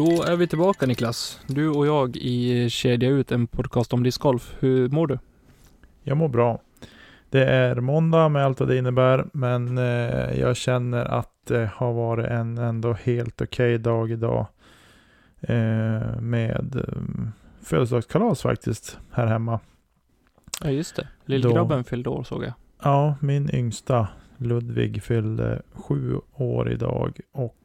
Då är vi tillbaka Niklas. Du och jag i Kedja Ut, en podcast om discgolf. Hur mår du? Jag mår bra. Det är måndag med allt vad det innebär, men eh, jag känner att det har varit en ändå helt okej okay dag idag. Eh, med eh, födelsedagskalas faktiskt, här hemma. Ja just det, lillgrabben fyllde år såg jag. Ja, min yngsta Ludvig fyllde sju år idag och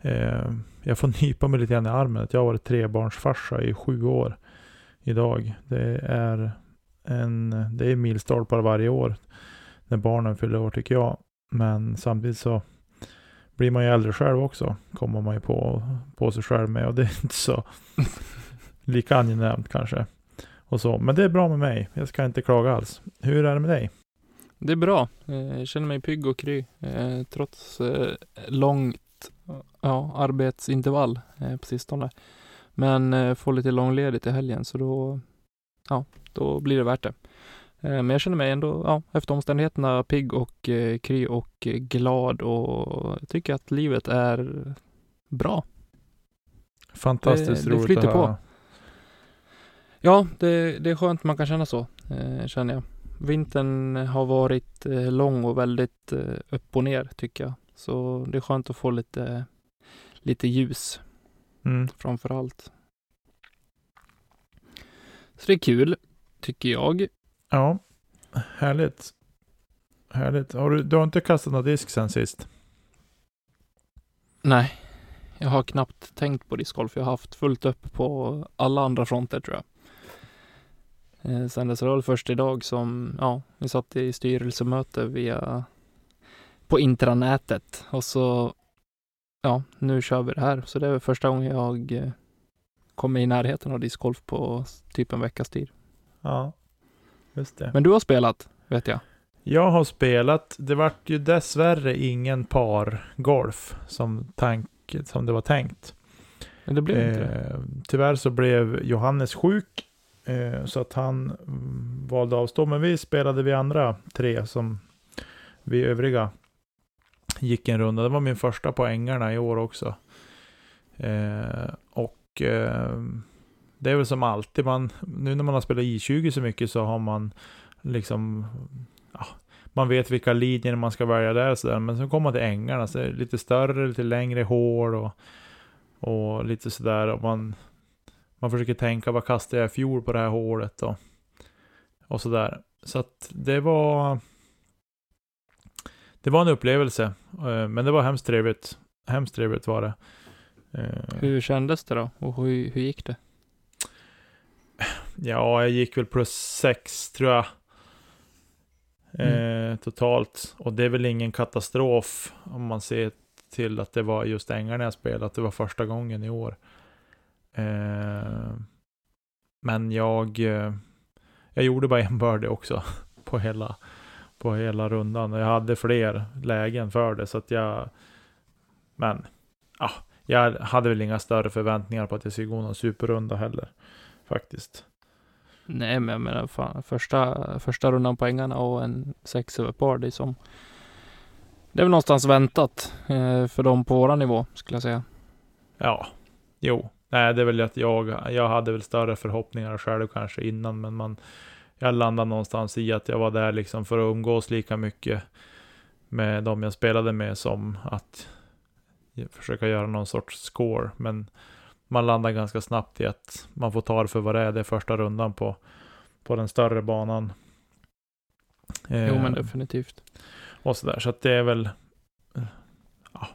Eh, jag får nypa mig lite grann i armen att jag har varit trebarnsfarsa i sju år idag. Det är en det är milstolpar varje år när barnen fyller år tycker jag. Men samtidigt så blir man ju äldre själv också. Kommer man ju på, på sig själv med och det är inte så lika angenämt kanske. Och så. Men det är bra med mig. Jag ska inte klaga alls. Hur är det med dig? Det är bra. Eh, jag känner mig pigg och kry. Eh, trots eh, lång ja, arbetsintervall eh, på sistone. Men eh, får lite långledigt i helgen så då, ja, då blir det värt det. Eh, men jag känner mig ändå, ja, efter omständigheterna pigg och eh, kry och glad och tycker att livet är bra. Fantastiskt det, roligt det att höra. På. Ja, det, det är skönt man kan känna så, eh, känner jag. Vintern har varit eh, lång och väldigt eh, upp och ner tycker jag. Så det är skönt att få lite, lite ljus mm. framför allt. Så det är kul, tycker jag. Ja, härligt. Härligt. Har du, du har inte kastat någon disk sen sist? Nej, jag har knappt tänkt på discgolf. Jag har haft fullt upp på alla andra fronter tror jag. Eh, sen dess var det först idag som, ja, vi satt i styrelsemöte via på intranätet och så ja, nu kör vi det här. Så det är första gången jag eh, kommer i närheten av discgolf på typ en veckas tid. Ja, just det. Men du har spelat, vet jag. Jag har spelat. Det vart ju dessvärre ingen pargolf som, tank, som det var tänkt. Men det blev inte det. Eh, tyvärr så blev Johannes sjuk. Eh, så att han mm, valde att avstå. Men vi spelade vi andra tre som vi övriga gick en runda. Det var min första på ängarna i år också. Eh, och eh, det är väl som alltid, man, nu när man har spelat I20 så mycket så har man liksom, ja, man vet vilka linjer man ska välja där och sådär. Men så kommer man till ängarna, så är det lite större, lite längre hål och, och lite sådär. Och man, man försöker tänka, vad kastade jag i fjol på det här hålet och, och sådär. Så att det var det var en upplevelse, eh, men det var hemskt trevligt. Hemskt trevligt var det. Eh, hur kändes det då? Och hur, hur gick det? Ja, jag gick väl plus sex tror jag. Mm. Eh, totalt. Och det är väl ingen katastrof om man ser till att det var just ängarna jag spelade. Att det var första gången i år. Eh, men jag, jag gjorde bara en birdie också på hela, på hela rundan. Jag hade fler lägen för det så att jag... Men, ja, jag hade väl inga större förväntningar på att jag skulle gå någon superrunda heller. Faktiskt. Nej, men jag menar fan, första, första rundan på ängarna och en sex över par, det är som... Det är väl någonstans väntat eh, för dem på våran nivå, skulle jag säga. Ja, jo. Nej, det är väl att jag, jag hade väl större förhoppningar själv kanske innan, men man jag landade någonstans i att jag var där liksom för att umgås lika mycket med de jag spelade med som att försöka göra någon sorts score. Men man landar ganska snabbt i att man får ta det för vad det är. Det är första rundan på, på den större banan. Jo men Eh, definitivt. och sådär. Så att det är väl... Ja.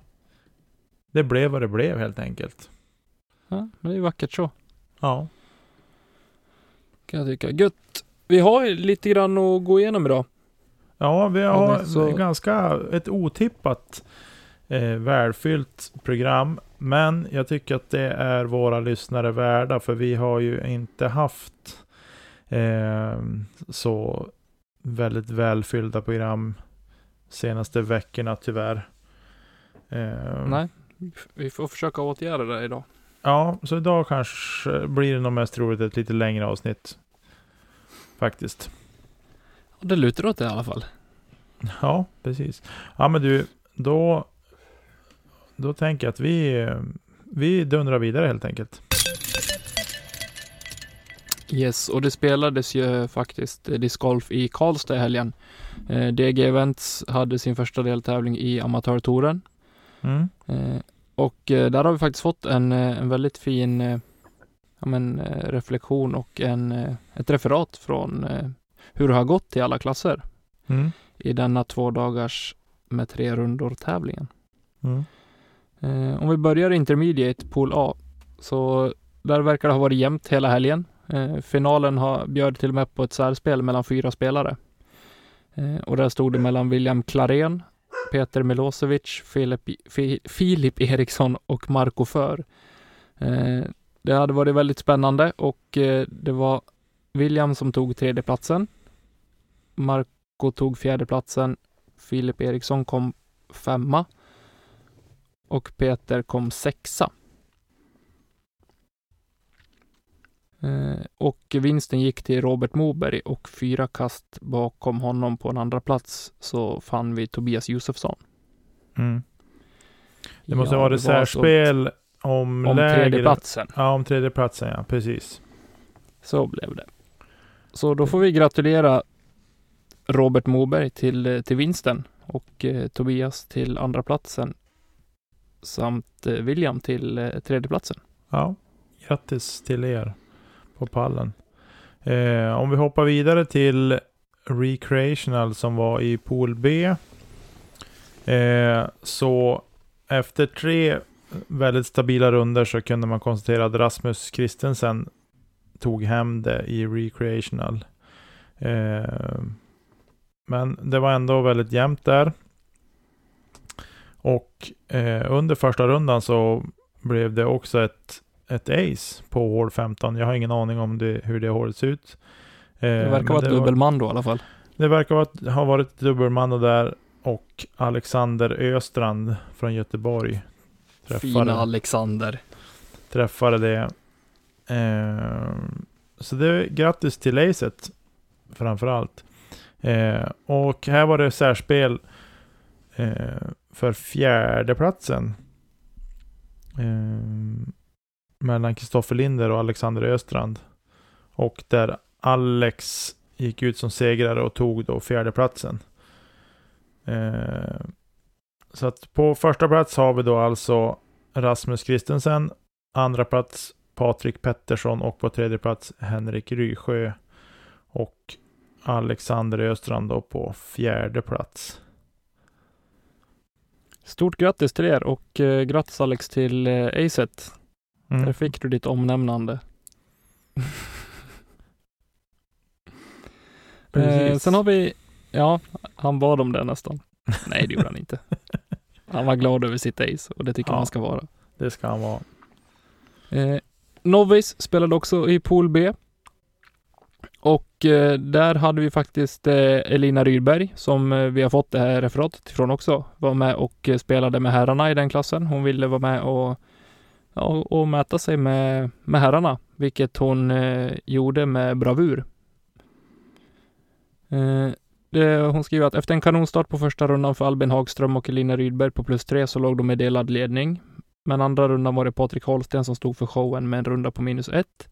Det blev vad det blev helt enkelt. Ja, men det är vackert så. Ja. Kan jag tycka. Gött. Vi har ju lite grann att gå igenom idag. Ja, vi Ja, har men så- ganska ett otippat eh, välfyllt program. Men jag tycker att det är våra lyssnare värda. För vi har ju inte haft eh, så väldigt välfyllda program senaste veckorna tyvärr. Eh, Nej, vi får försöka åtgärda det idag. Ja, så idag kanske blir det nog mest roligt ett lite längre avsnitt. Faktiskt. Och det lutar åt det i alla fall. Ja, precis. Ja, men du, då, då tänker jag att vi, vi dundrar vidare helt enkelt. Yes, och det spelades ju faktiskt discgolf i Karlstad i helgen. Eh, DG Events hade sin första deltävling i amatörtouren. Mm. Eh, och eh, där har vi faktiskt fått en, eh, en väldigt fin eh, ja, men, eh, reflektion och en, eh, ett referat från eh, hur det har gått i alla klasser Mm. i denna två dagars med tre rundor tävlingen. Mm. Om vi börjar intermediate pool A så där verkar det ha varit jämnt hela helgen. Finalen har, bjöd till och med på ett särspel mellan fyra spelare. Och där stod det mellan William Klarén, Peter Milosevic, Filip, Fi, Filip Eriksson och Marco För. Det hade varit väldigt spännande och eh, det var William som tog tredjeplatsen. Marco tog fjärdeplatsen. Filip Eriksson kom femma och Peter kom sexa. Eh, och vinsten gick till Robert Moberg och fyra kast bakom honom på en andra plats så fann vi Tobias Josefsson. Mm. Det måste Ja, varit det särspel om, om lägre... tredjeplatsen. Ja, om tredjeplatsen ja, precis. Så blev det. Så då får vi gratulera Robert Moberg till, eh, till vinsten och eh, Tobias till andra platsen samt eh, William till eh, tredjeplatsen. Ja, grattis till er på pallen. Eh, om vi hoppar vidare till Recreational som var i Pool B. Eh, så efter tre väldigt stabila runder så kunde man konstatera att Rasmus Christensen tog hem det i Recreational. Eh, men det var ändå väldigt jämnt där. Och eh, under första rundan så blev det också ett, ett ace på hål 15. Jag har ingen aning om det, hur det hålet ser ut. Eh, Det verkar vara ett dubbelman då i alla fall. Det verkar vara, ha varit dubbelman där och Alexander Östrand från Göteborg Fina träffade, Alexander. träffade det. Eh, så det är grattis till acet framför allt. Eh, och här var det särspel eh, för fjärdeplatsen. Eh, mellan Kristoffer Linder och Alexander Östrand. Och där Alex gick ut som segrare och tog då fjärdeplatsen. Eh, så att på första plats har vi då alltså Rasmus Christensen, andra plats Patrik Pettersson och på tredje plats Henrik Rysjö och Alexander Östrand då på fjärde plats. Stort grattis till er och eh, grattis Alex till eh, acet. Mm. Där fick du ditt omnämnande. eh, sen har vi, ja, han bad om det nästan. Nej, det gjorde han inte. Han var glad över sitt ace och det tycker Ja. man ska vara. Det ska han vara. Eh, Novice spelade också i Pool B. Och eh, där hade vi faktiskt eh, Elina Rydberg som eh, vi har fått det här referatet ifrån också. Var med och eh, spelade med herrarna i den klassen. Hon ville vara med och, ja, och, mäta sig med, med herrarna, vilket hon eh, gjorde med bravur. Hon skriver att efter en kanonstart på första rundan för Albin Hagström och Elina Rydberg på plus tre så låg de i delad ledning. Men andra rundan var det Patrik Holsten som stod för showen med en runda på minus ett.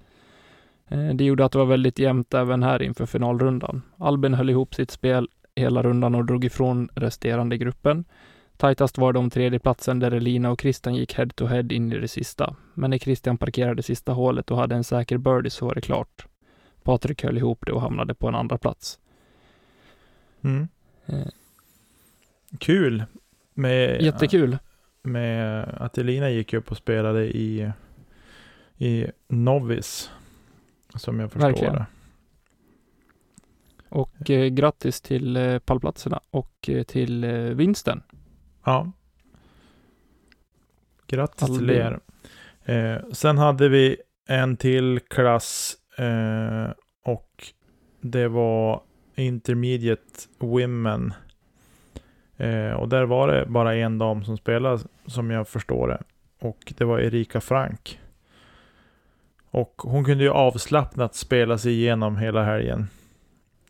Eh, det gjorde att det var väldigt jämnt även här inför finalrundan. Albin höll ihop sitt spel hela rundan och drog ifrån resterande gruppen. Tajtast var det om tredjeplatsen där Elina och Christian gick head to head in i det sista. Men när Christian parkerade sista hålet och hade en säker birdie så var det klart. Patrik höll ihop det och hamnade på en andra plats. Mm. Eh, Kul. Med, jättekul. med att Elina gick upp och spelade i, i Novice. Som jag förstår Verkligen. det. Och eh, grattis till eh, pallplatserna och eh, till eh, vinsten. Ja. Grattis till Albin. er. Eh, sen hade vi en till klass eh, och det var Intermediate Women. Eh, och där var det bara en dam som spelade som jag förstår det. Och det var Erika Frank. Och hon kunde ju avslappnat spela sig igenom hela helgen.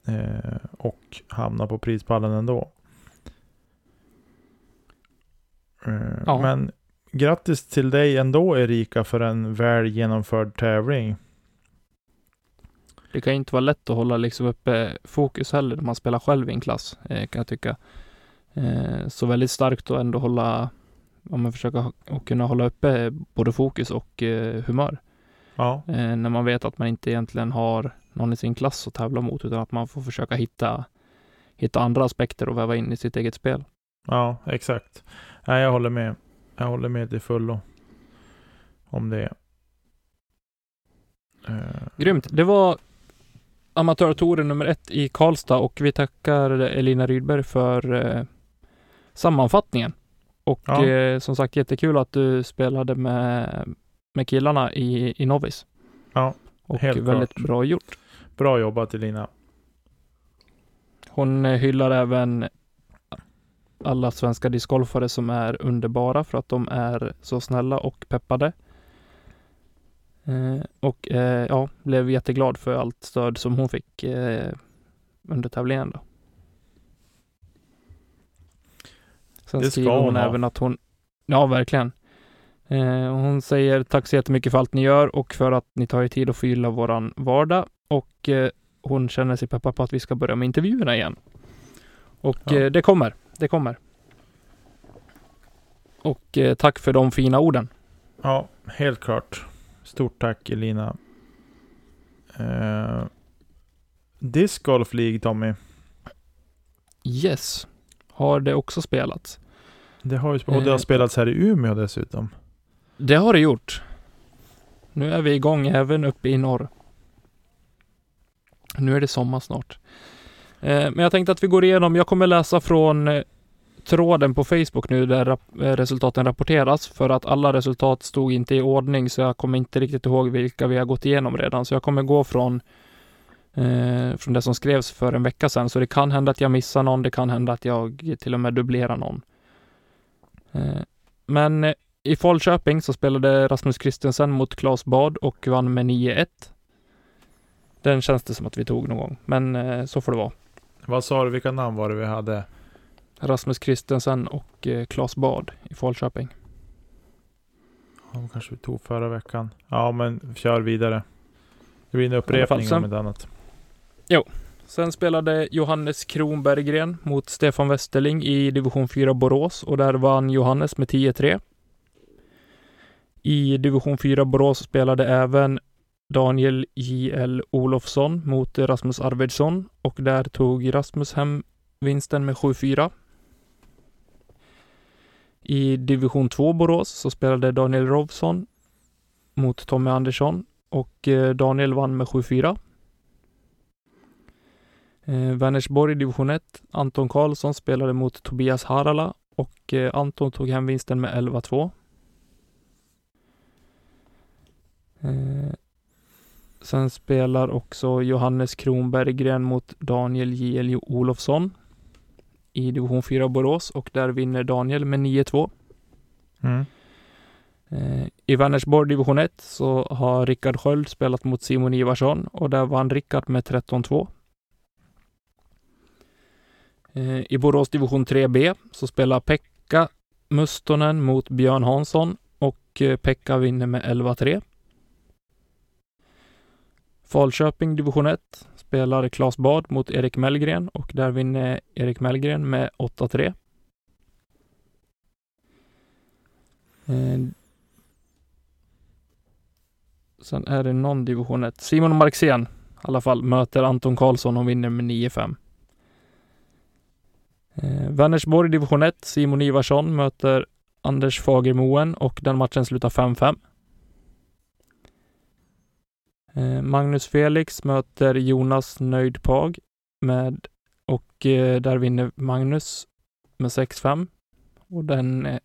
Eh, och hamna på prispallen ändå. Eh, Ja. Men grattis till dig ändå Erika för en väl genomförd tävling. Det kan ju inte vara lätt att hålla liksom uppe fokus heller när man spelar själv i en klass, eh, kan jag tycka. Eh, så väldigt starkt att ändå hålla, om man försöker och kunna hålla uppe både fokus och eh, humör. Ja, när man vet att man inte egentligen har någon i sin klass att tävla mot, utan att man får försöka hitta, hitta andra aspekter och väva in i sitt eget spel. ja exakt. Nej, jag håller med. Jag håller med till fullo. Om det. Eh, Grymt. Det var amatörtouren nummer ett i Karlstad och vi tackar Elina Rydberg för eh, sammanfattningen. Och Ja. eh, som sagt jättekul att du spelade med, med killarna i, i Novis. Ja, Och helt väldigt klart. bra gjort. bra jobbat Elina. Hon eh, hyllar även alla svenska discgolfare som är underbara för att de är så snälla och peppade. Eh, och eh, ja, blev jätteglad för allt stöd som hon fick eh, under tävlingen. Då. Sen Det ska skriver hon ha. även att hon, ja verkligen. Eh, hon säger tack så jättemycket för allt ni gör och för att ni tar er tid att förgylla våran vardag. Och eh, hon känner sig peppad på att vi ska börja med intervjuerna igen. Och Ja. eh, det kommer, det kommer. Och tack för de fina orden. Ja, helt klart. Stort tack Elina. Uh, Disc Golf League Tommy. Yes, har det också spelats. Det har ju sp- och det har Eh. spelats här i Umeå dessutom. Det har det gjort. Nu är vi igång även uppe i norr. Nu är det sommar snart. Eh, men jag tänkte att vi går igenom, jag kommer läsa från tråden på Facebook nu där rap- eh, resultaten rapporteras för att alla resultat stod inte i ordning så jag kommer inte riktigt ihåg vilka vi har gått igenom redan. Så jag kommer gå från, eh, från det som skrevs för en vecka sedan. Så det kan hända att jag missar någon, det kan hända att jag till och med dubblerar någon. Eh, men eh, i Falköping så spelade Rasmus Kristensen mot Claes Bad och vann med 9-1. Den känns det som att vi tog någon gång, men eh, så får det vara. Vad sa du, vilka namn var det vi hade? Rasmus Christensen och eh, Claes Bad i Falköping. Ja, kanske vi tog förra veckan. Ja, men kör vidare. Det blir en upprepning sen- om ett annat. Sen spelade Johannes Kronberggren mot Stefan Westerling i division 4 Borås och där vann Johannes med 10-3. I division 4 Borås spelade även Daniel J.L. Olofsson mot Rasmus Arvidsson och där tog Rasmus hem vinsten med 7-4. I division 2 Borås så spelade Daniel Robson mot Tommy Andersson och eh, Daniel vann med 7-4. Eh, Vänersborg i division 1. Anton Karlsson spelade mot Tobias Harala och eh, Anton tog hem vinsten med 11-2. Sen spelar också Johannes Kronberggren mot Daniel J.L. Olofsson i division 4 Borås och där vinner Daniel med 9-2. Mm. Eh, I Vänersborg division 1 så har Rickard Sköld spelat mot Simon Ivarsson och där vann Rickard med 13-2. Eh, I Borås division 3B så spelar Pekka Mustonen mot Björn Hansson och eh, Pekka vinner med 11-3. Falköping division 1 spelar Claes Bad mot Erik Mellgren och där vinner Erik Mellgren med 8-3. Eh, sen är det någon division 1. Simon Marxén i alla fall möter Anton Karlsson och vinner med 9-5. Eh, Vänersborg division 1. Simon Ivarsson möter Anders Fagermoen och den matchen slutar 5-5. Eh, Magnus Felix möter Jonas Nöjdpag med och eh, där vinner Magnus med 6-5. Och den eh,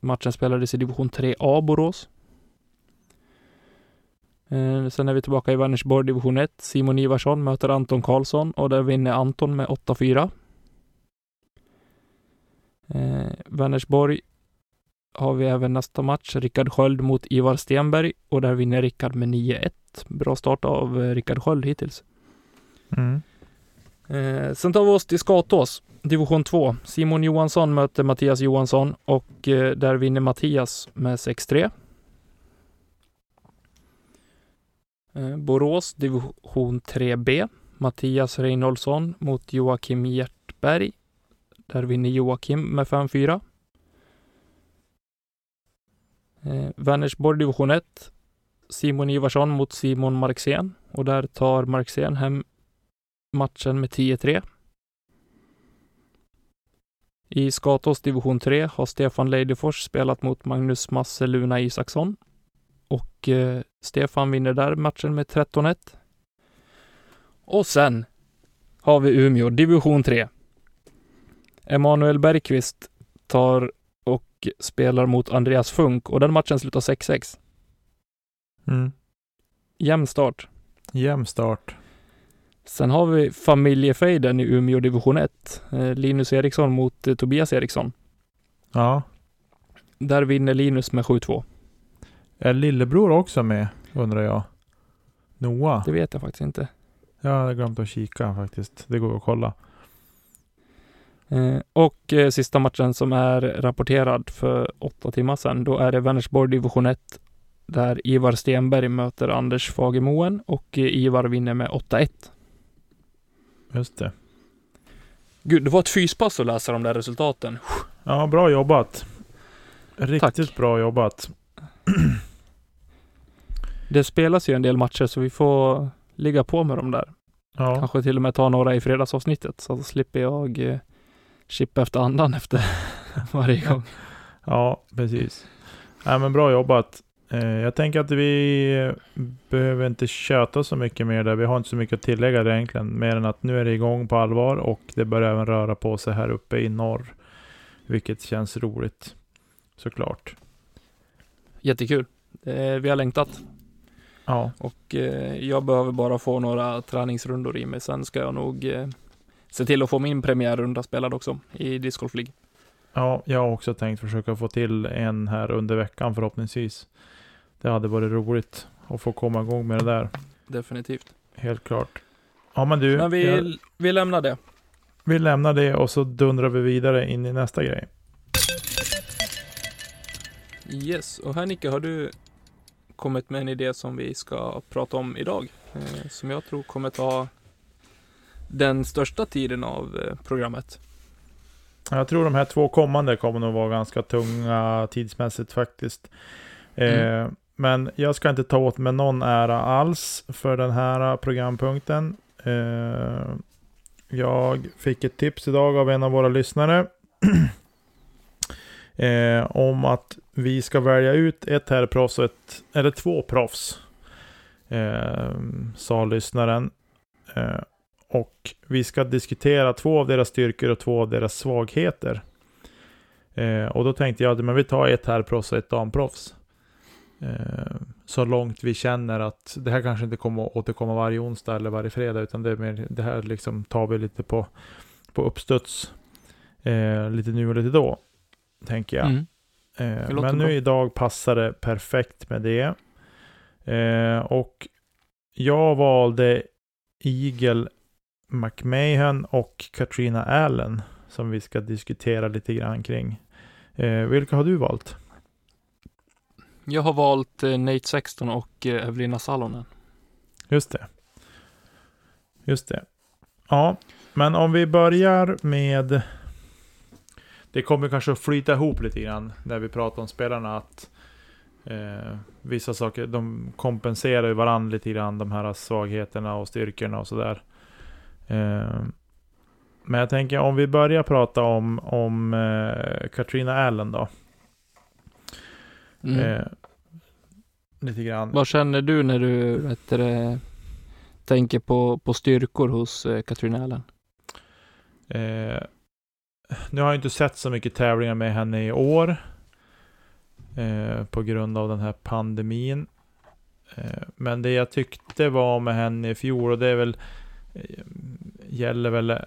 matchen spelades i division 3A Borås. Sen är vi tillbaka i Vänersborg division 1. Simon Ivarsson möter Anton Karlsson och där vinner Anton med 8-4. Eh, Vänersborg har vi även nästa match, Rickard Sköld mot Ivar Stenberg och där vinner Rickard med 9-1. Bra start av eh, Rickard Sköld hittills. Mm. Eh, sen tar vi oss till Skatås, division 2. Simon Johansson möter Mattias Johansson och eh, där vinner Mattias med 6-3. Eh, Borås, division 3B. Mattias Reinholdsson mot Joakim Hjertberg. Där vinner Joakim med 5-4. Eh, Vänersborg division 1. Simon Ivarsson mot Simon Marxén och där tar Marxén hem matchen med 10-3. I Skatås division 3 har Stefan Leidefors spelat mot Magnus Masse Luna Isaksson och eh, Stefan vinner där matchen med 13-1. Och sen har vi Umeå division 3. Emanuel Bergqvist tar spelar mot Andreas Funk och den matchen slutar 6-6. Mm. Jämn start. Jämn start. Sen har vi familjefejden i Umeå division 1. Eh, Linus Eriksson mot eh, Tobias Eriksson. Ja. Där vinner Linus med 7-2. Är lillebror också med, undrar jag? Noah? Det vet jag faktiskt inte. Jag hade glömt att kika faktiskt. Det går att kolla. Eh, och eh, sista matchen som är rapporterad för åtta timmar sedan, då är det Vänersborg division 1 där Ivar Stenberg möter Anders Fagermoen och eh, Ivar vinner med 8-1. Just det. Gud, det var ett fyspass att läsa de där resultaten. Ja, bra jobbat. Riktigt Tack. bra jobbat. Det spelas ju en del matcher så vi får ligga på med dem där. Ja, Kanske till och med ta några i fredagsavsnittet så slipper jag eh, chippa efter andan efter varje gång. ja precis. Nej, men bra jobbat. Eh, jag tänker att vi behöver inte köta så mycket mer där. Vi har inte så mycket att tillägga där egentligen. Mer än att nu är det igång på allvar och det börjar även röra på sig här uppe i norr. Vilket känns roligt. Såklart. Jättekul. Eh, vi har längtat Ja, och eh, jag behöver bara få några träningsrundor i mig. Sen ska jag nog se till att få min premiärrunda spelad också i Disc Golf League. ja, jag har också tänkt försöka få till en här under veckan förhoppningsvis. Det hade varit roligt att få komma igång med det där. Definitivt. Helt klart. Ja men du, Men vi, jag, vi lämnar det. vi lämnar det och så dundrar vi vidare in i nästa grej. Yes, och här Nicke har du kommit med en idé som vi ska prata om idag. Eh, som jag tror kommer ta den största tiden av eh, programmet. Jag tror de här två kommande kommer nog vara ganska tunga tidsmässigt faktiskt. Eh, men jag ska inte ta åt mig någon ära alls för den här programpunkten. Eh, jag fick ett tips idag av en av våra lyssnare. eh, om att vi ska välja ut ett herrproffs och ett, eller två proffs. Eh, sa lyssnaren. Och vi ska diskutera två av deras styrkor och två av deras svagheter. Eh, och då tänkte jag, men vi tar ett herrproffs och ett damproffs. Eh, så långt vi känner att det här kanske inte kommer att återkomma varje onsdag eller varje fredag, utan det, mer, det här liksom tar vi lite på, på uppstuds. Eh, lite nu och lite då, tänker jag. Mm. Eh, men nu bra. idag passar det perfekt med det. Eh, och jag valde Eagle McMahon och Katrina Allen som vi ska diskutera lite grann kring. Eh, vilka har du valt? Jag har valt eh, Nate Sexton och eh, Evelina Salonen. Just det. Just det. Ja, men om vi börjar med... det kommer kanske att flyta ihop lite grann när vi pratar om spelarna. att eh, Vissa saker, de kompenserar ju varandra lite grann, de här svagheterna och styrkorna och sådär. Eh, men jag tänker om vi börjar prata om, om eh, Katrina Allen då. Mm. Eh, lite grann. Vad känner du när du vet det, tänker på, på styrkor hos eh, Katrina Allen? Eh, nu har jag inte sett så mycket tävlingar med henne i år. Eh, på grund av den här pandemin. Eh, men det jag tyckte var med henne i fjol, och det är väl eh, gäller väl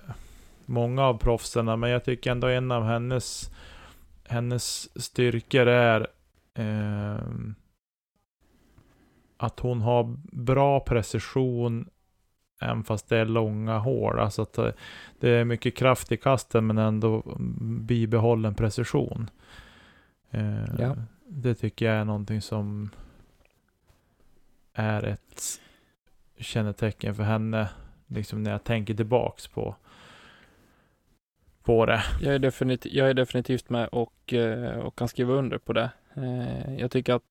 många av proffsen, men jag tycker ändå en av hennes hennes styrkor är eh, att hon har bra precision även fast det är långa hål. Alltså att det är mycket kraft i kasten men ändå bibehållen precision. Eh, Ja. Det tycker jag är någonting som är ett kännetecken för henne. Liksom när jag tänker tillbaks på, på det. Jag är, definitivt, jag är definitivt med och, eh, och kan skriva under på det. Eh, Jag tycker att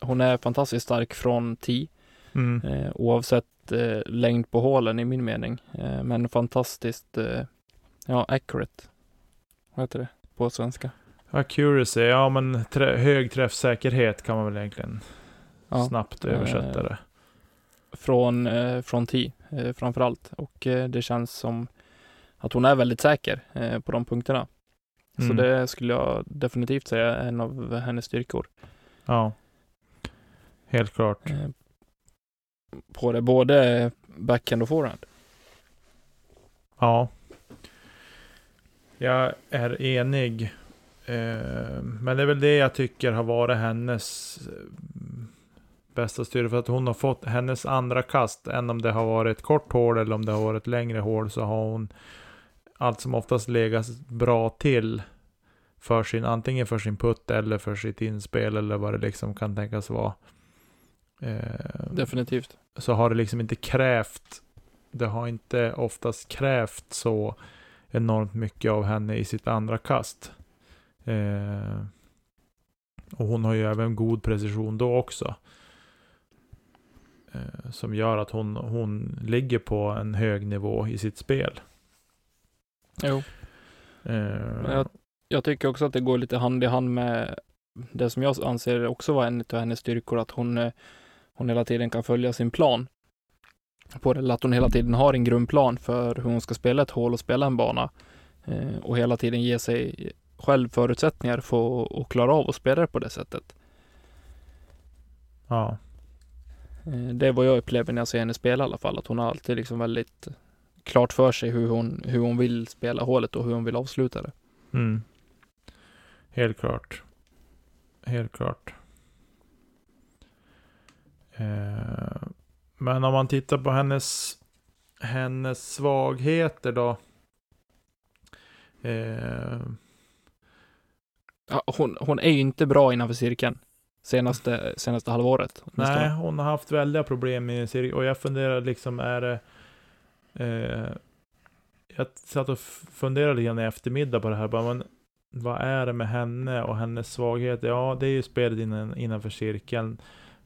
hon är fantastiskt stark från 10 Mm. eh, oavsett längd på hålen i min mening. Men fantastiskt, ja, accurate. Vad heter det på svenska? Accuracy, ja men trä, hög träffsäkerhet kan man väl egentligen Ja. snabbt översätta det. Från, från 10 eh, framför allt. Och eh, det känns som att hon är väldigt säker eh, på de punkterna. Så Mm. det skulle jag definitivt säga är en av hennes styrkor. Ja. Helt klart. Eh, på det, både backhand och forehand. Ja. Jag är enig. Eh, Men det är väl det jag tycker har varit hennes bästa styrka. För att hon har fått hennes andra kast, än om det har varit ett kort hål eller om det har varit ett längre hål, så har hon allt som oftast legat bra till för sin, antingen för sin putt eller för sitt inspel eller vad det liksom kan tänkas vara. Eh, Definitivt. så har det liksom inte krävt, det har inte oftast krävt så enormt mycket av henne i sitt andra kast. Eh, och hon har ju även god precision då också. Eh, som gör att hon, hon ligger på en hög nivå i sitt spel. Jo. Men jag, jag tycker också att det går lite hand i hand med det som jag anser också vara en av hennes styrkor, att hon, eh, hon hela tiden kan följa sin plan. På det, eller att hon hela tiden har en grundplan för hur hon ska spela ett hål och spela en bana. Eh, och hela tiden ge sig själv förutsättningar för att klara av att spela det på det sättet. ja. Eh, det är vad jag upplever när jag ser henne spela i alla fall, att hon har alltid liksom väldigt klart för sig hur hon, hur hon vill spela hålet och hur hon vill avsluta det. Mm. Helt klart. Helt klart. Eh, men om man tittar på hennes, hennes svagheter då. Eh, Ja, hon, hon är ju inte bra innanför cirkeln senaste, senaste halvåret. åtminstone. nej, hon har haft väldiga problem med cirkel. Och jag funderar liksom, är det... Eh, jag satt och funderade grann i eftermiddag på det här. Bara, men, vad är det med henne och hennes svaghet? Ja, det är ju spelet innan, innanför cirkeln.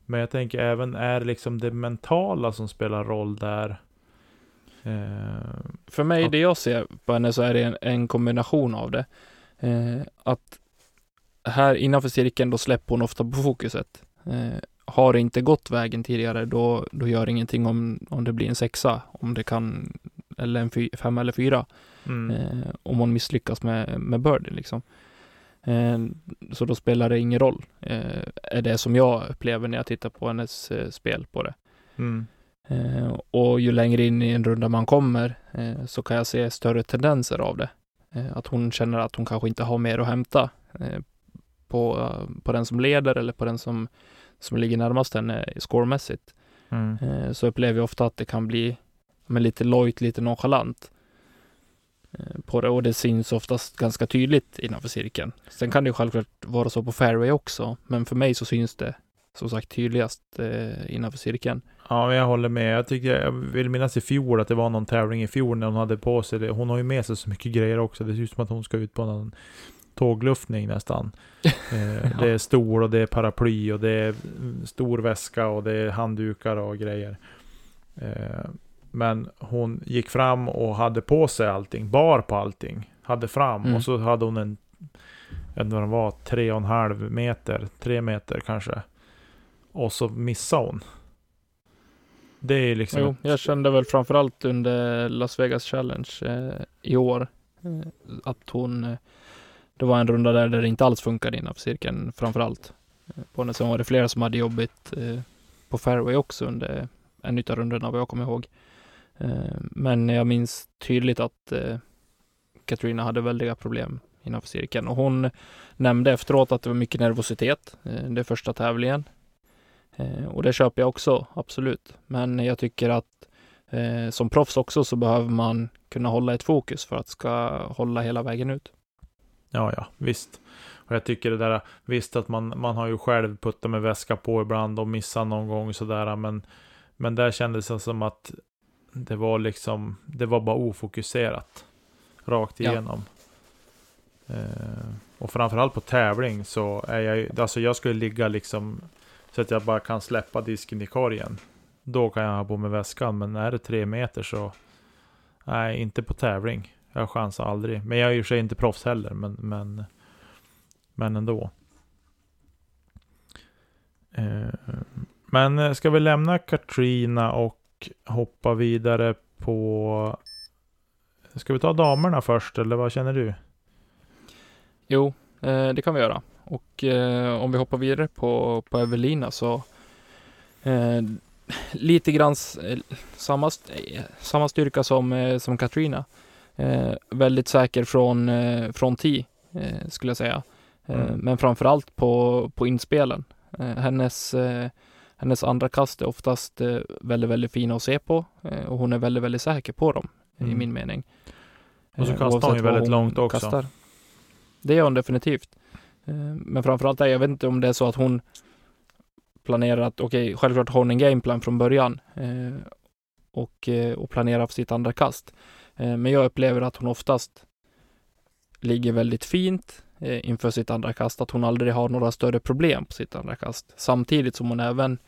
Men jag tänker även, är det liksom det mentala som spelar roll där? Eh, För mig, Ja. det jag ser på henne så är det en, en kombination av det. Eh, att här innanför cirkeln, då släpper hon ofta på fokuset. Eh, har det inte gått vägen tidigare, då, då gör det ingenting om, om det blir en sexa, om det kan, eller en fy, fem eller fyra, mm, eh, om hon misslyckas med, med birdie liksom. Eh, så då spelar det ingen roll, eh, är det som jag upplever när jag tittar på hennes eh, spel på det. mm, Eh, och ju längre in i en runda man kommer så kan jag se större tendenser av det. Att hon känner att hon kanske inte har mer att hämta på, på den som leder eller på den som, som ligger närmast henne scoremässigt. mm, Eh, så upplever jag ofta att det kan bli men lite lojt, lite nonchalant eh, på det och det syns oftast ganska tydligt innanför cirkeln. Sen kan det ju självklart vara så på fairway också, men för mig så syns det som sagt tydligast eh, innanför cirkeln. Ja, jag håller med. Jag tycker, jag vill minnas i fjol att det var någon tävling i fjol när hon hade på sig det. Hon har ju med sig så mycket grejer också. Det ser ut som att hon ska ut på någon tågluftning nästan. Eh, Det är stol och det är paraply och det är stor väska och det är handdukar och grejer. Eh, Men hon gick fram och hade på sig allting, bar på allting. Hade fram Mm. och så hade hon en, jag vet inte vad den var, tre och en halv meter, tre meter kanske. Och så missade hon. Det är liksom... Jo, jag kände väl framförallt under Las Vegas Challenge eh, i år eh, att hon, eh, det var en runda där det inte alls funkade innanför cirkeln framförallt. Eh, på den sen var det flera som hade jobbigt eh, på fairway också under en utav rundorna vad jag kommer ihåg. Eh, men jag minns tydligt att eh, Katrina hade väldiga problem innanför cirkeln och hon nämnde efteråt att det var mycket nervositet. Eh, det är första tävlingen. Eh, och det köper jag också, absolut. Men jag tycker att eh, som proffs också så behöver man kunna hålla ett fokus för att ska hålla hela vägen ut. Ja, ja, visst. Och jag tycker det där, visst att man, man har ju själv puttat med väska på ibland och missat någon gång sådär, men, men där kändes det som att det var liksom, det var bara ofokuserat. Rakt Ja. igenom. Eh, och framförallt på tävling så är jag ju, alltså jag skulle ligga liksom så att jag bara kan släppa disken i korgen. Då kan jag ha på mig väskan, men är det tre meter så nej, inte på tävling. Jag chansar aldrig. Men jag är ju i och för sig inte proffs heller, men, men, men ändå. Eh, men eh, ska vi lämna Katrina och hoppa vidare på... Ska vi ta damerna först, eller vad känner du? Jo, eh, det kan vi göra. Och om vi hoppar vidare på, på Evelina så lite grann samma, samma styrka som, som Katrina. Eh, väldigt säker från, eh, från tee, eh, skulle jag säga. Eh, Mm. Men framförallt på, på inspelen. Eh, hennes, eh, hennes andra kast är oftast väldigt, väldigt fina att se på och hon är väldigt, väldigt säker på dem i Mm. min mening. Och så kastar hon ju väldigt långt också. kastar. Det gör hon definitivt. Men framförallt är jag vet inte om det är så att hon planerar att, okej, självklart har hon en gameplan från början och, och planerar för sitt andra kast. Eh, Men jag upplever att hon oftast ligger väldigt fint eh, inför sitt andra kast, att hon aldrig har några större problem på sitt andra kast. Samtidigt som hon även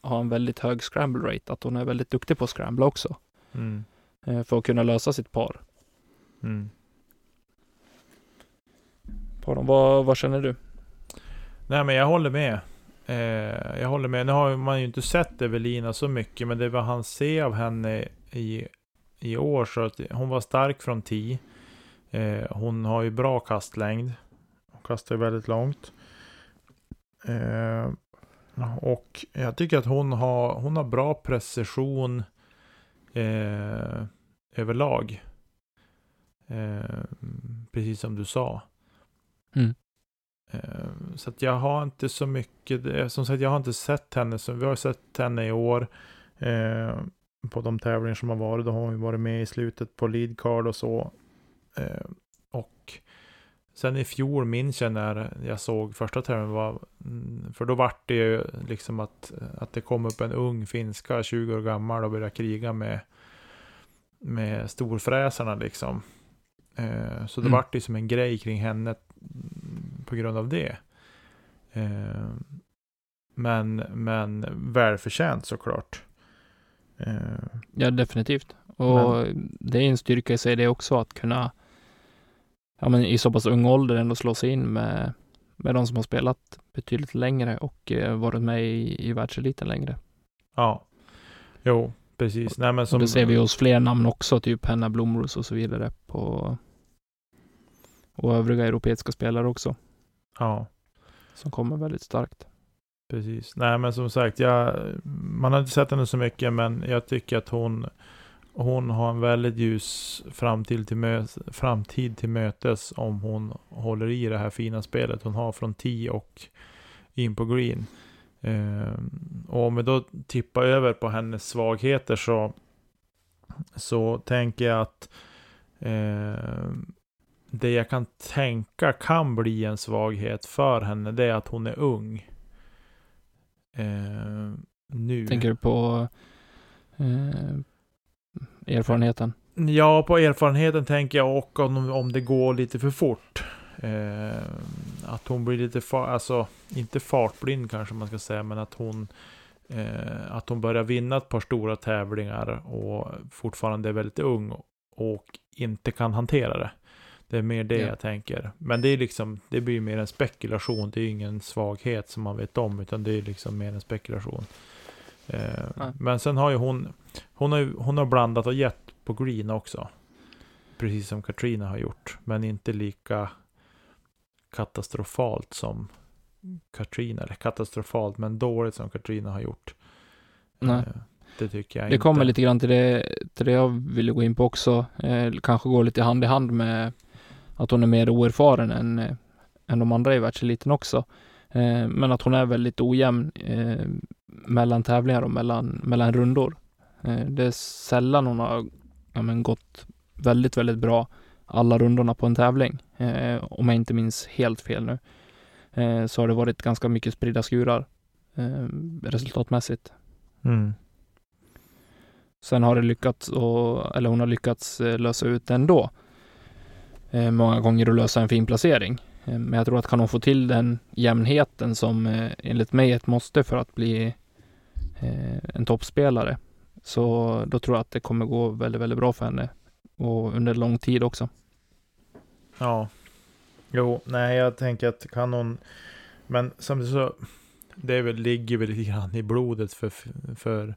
har en väldigt hög scramble rate, att hon är väldigt duktig på att scrambla också, Mm. eh, för att kunna lösa sitt par. Mm. Dem. Vad, vad känner du? Nej men jag håller med. Eh, jag håller med. Nu har man ju inte sett Evelina så mycket, men det var han se av henne i, i år. Så att hon var stark från 10. Eh, hon har ju bra kastlängd. Hon kastar ju väldigt långt. Eh, och jag tycker att hon har, hon har bra precision eh, överlag. Eh, precis som du sa. Mm. Eh, Så att jag har inte så mycket, som sagt jag har inte sett henne, så vi har sett henne i år eh, på de tävlingar som har varit, då har ju varit med i slutet på lead card och så. Eh, och sen i fjol minns jag när jag såg första tävlingen, var, mm, för då vart det ju liksom att, att det kom upp en ung finska, 20 år gammal och började kriga med, med storfräsarna liksom. Eh, Så det Mm. vart ju som en grej kring henne mm, på grund av det. Eh, Men, men välförtjänt såklart. Eh, Ja, definitivt. Och det är en styrka i sig det också att kunna ja, men i så pass ung ålder ändå slå sig in med, med de som har spelat betydligt längre och eh, varit med i, i världseliten längre. Ja, jo, precis. Nej, men som, det ser vi hos fler namn också, typ Henna Blomros och så vidare på och övriga europeiska spelare också Ja, som kommer väldigt starkt precis. Nej, men som sagt, jag, man har inte sett henne så mycket, men jag tycker att hon, hon har en väldigt ljus framtid till, mö, framtid till mötes om hon håller i det här fina spelet hon har från 10 och in på green. Eh, och om vi då tippar över på hennes svagheter så, så tänker jag att eh, det jag kan tänka kan bli en svaghet för henne, det är att hon är ung eh, nu. Tänker du på eh, erfarenheten? Ja, på erfarenheten tänker jag och om, om det går lite för fort. Eh, att hon blir lite, fa- alltså inte fartblind kanske man ska säga, men att hon eh, att hon börjar vinna ett par stora tävlingar och fortfarande är väldigt ung och inte kan hantera det. Det är mer det Ja. jag tänker. Men det är liksom, det blir mer en spekulation. Det är ingen svaghet som man vet om, utan det är liksom mer en spekulation. Eh, Ja. men sen har ju hon, hon har, hon har blandat och gett på green också. Precis som Katrina har gjort. Men inte lika katastrofalt som Katrina. Eller katastrofalt, men dåligt som Katrina har gjort. Nej. Eh, Det tycker jag Det inte. kommer lite grann till det, till det jag ville gå in på också. Eh, kanske går lite hand i hand med att hon är mer oerfaren än, eh, än de andra i världseliten också. Eh, men att hon är väldigt ojämn eh, mellan tävlingar och mellan, mellan rundor. Eh, det är sällan hon har ja, men gått väldigt, väldigt bra alla rundorna på en tävling. Eh, om jag inte minns helt fel nu. Eh, så har det varit ganska mycket spridda skurar resultatmässigt. Mm. Sen har det lyckats, och, eller hon har lyckats lösa ut det ändå. Eh, många gånger att lösa en fin placering. Eh, men jag tror att kan hon få till den jämnheten som eh, enligt mig är ett måste för att bli eh, en toppspelare. Så då tror jag att det kommer gå väldigt, väldigt bra för henne. Och under lång tid också. Ja. Jo, nej jag tänker att kan hon... Men samtidigt så... Det är väl, ligger väl lite grann i blodet för, för,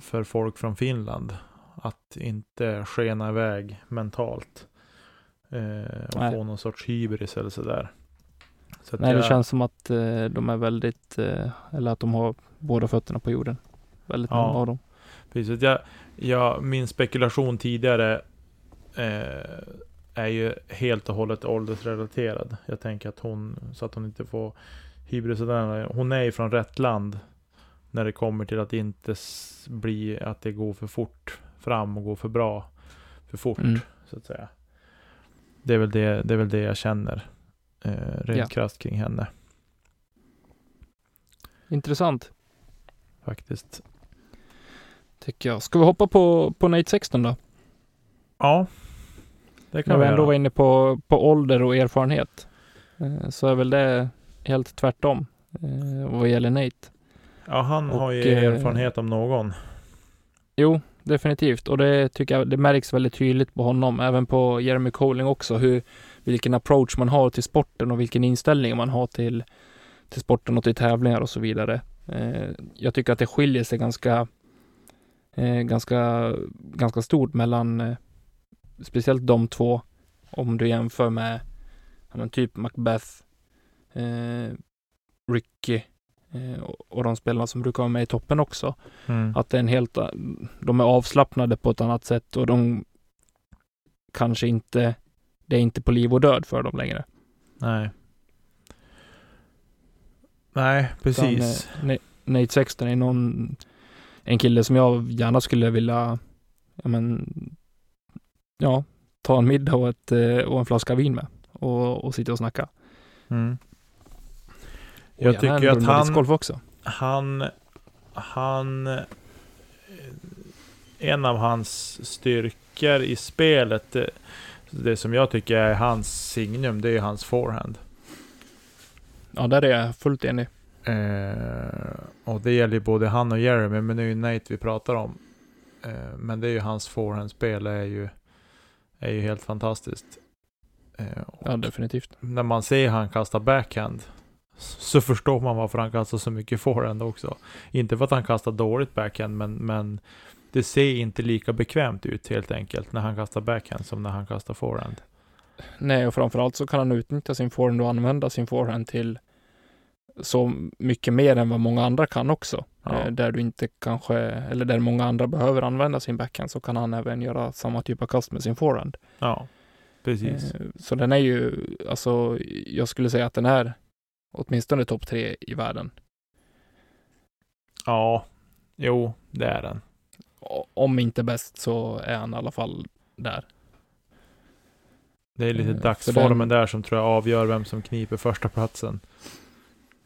för folk från Finland. Att inte skena iväg mentalt. Eh, och Nej. få någon sorts hybris eller sådär. Så Nej, det jag- känns som att eh, de är väldigt, eh, eller att de har båda fötterna på jorden. Väldigt Ja. många av dem. Precis, att jag, jag, min spekulation tidigare eh, är ju helt och hållet åldersrelaterad. Jag tänker att hon, så att hon inte får hybris. och den- Hon är ju från rätt land när det kommer till att inte bli att det går för fort fram och går för bra för fort, Mm. så att säga. Det är väl det, det, är väl det jag känner eh, rent Ja. krasst kring henne Intressant, faktiskt. tycker jag. Ska vi hoppa på, på Nate 16 då? Ja, det När kan vi vi ändå var inne på, på ålder och erfarenhet eh, så är väl det helt tvärtom eh, vad gäller Nate. Ja, han har ju och, eh, erfarenhet om någon. Jo, definitivt. Och det tycker jag det märks väldigt tydligt på honom, även på Jeremy Colling också, hur, vilken approach man har till sporten och vilken inställning man har till, till sporten och till tävlingar och så vidare. Eh, jag tycker att det skiljer sig ganska, eh, ganska, ganska stort mellan eh, speciellt de två, om du jämför med ja, men typ Macbeth, eh, Ricky eh, och, och de spelarna som brukar vara med i toppen också. Mm. Att det är en helt, de är avslappnade på ett annat sätt och de kanske inte, det är inte på liv och död för dem längre. Nej. Nej, precis. Utan, eh, Na- Nate Sexton är någon, en kille som jag gärna skulle vilja, ja men, ja, ta en middag och, ett, eh, och en flaska vin med och, och sitta och snacka. Mm. Och Jag tycker att han- också. Han, han, eh, en av hans styrkor i spelet, det, det som jag tycker är hans signum, det är hans forehand. Ja, där är jag fullt enig. Eh, och det gäller ju både han och Jeremy, men det är ju Nate vi pratar om. Eh, men det är ju hans forehandspel är ju, är ju helt fantastiskt. Eh, Ja, definitivt. när man ser han kasta backhand så förstår man varför han kastar så mycket forehand också. Inte för att han kastar dåligt backhand, men, men det ser inte lika bekvämt ut helt enkelt när han kastar backhand som när han kastar forehand. Nej, och framförallt så kan han utnyttja sin forehand och använda sin forehand till så mycket mer än vad många andra kan också. Ja. Eh, Där du inte kanske, eller där många andra behöver använda sin backhand så kan han även göra samma typ av kast med sin forehand. Ja, precis. Eh, Så den är ju, alltså jag skulle säga att den är åtminstone topp tre i världen. Ja, jo, det är den. Om inte bäst så är han i alla fall där. Det är lite Eh, dagsformen den- där som tror jag avgör vem som kniper första platsen.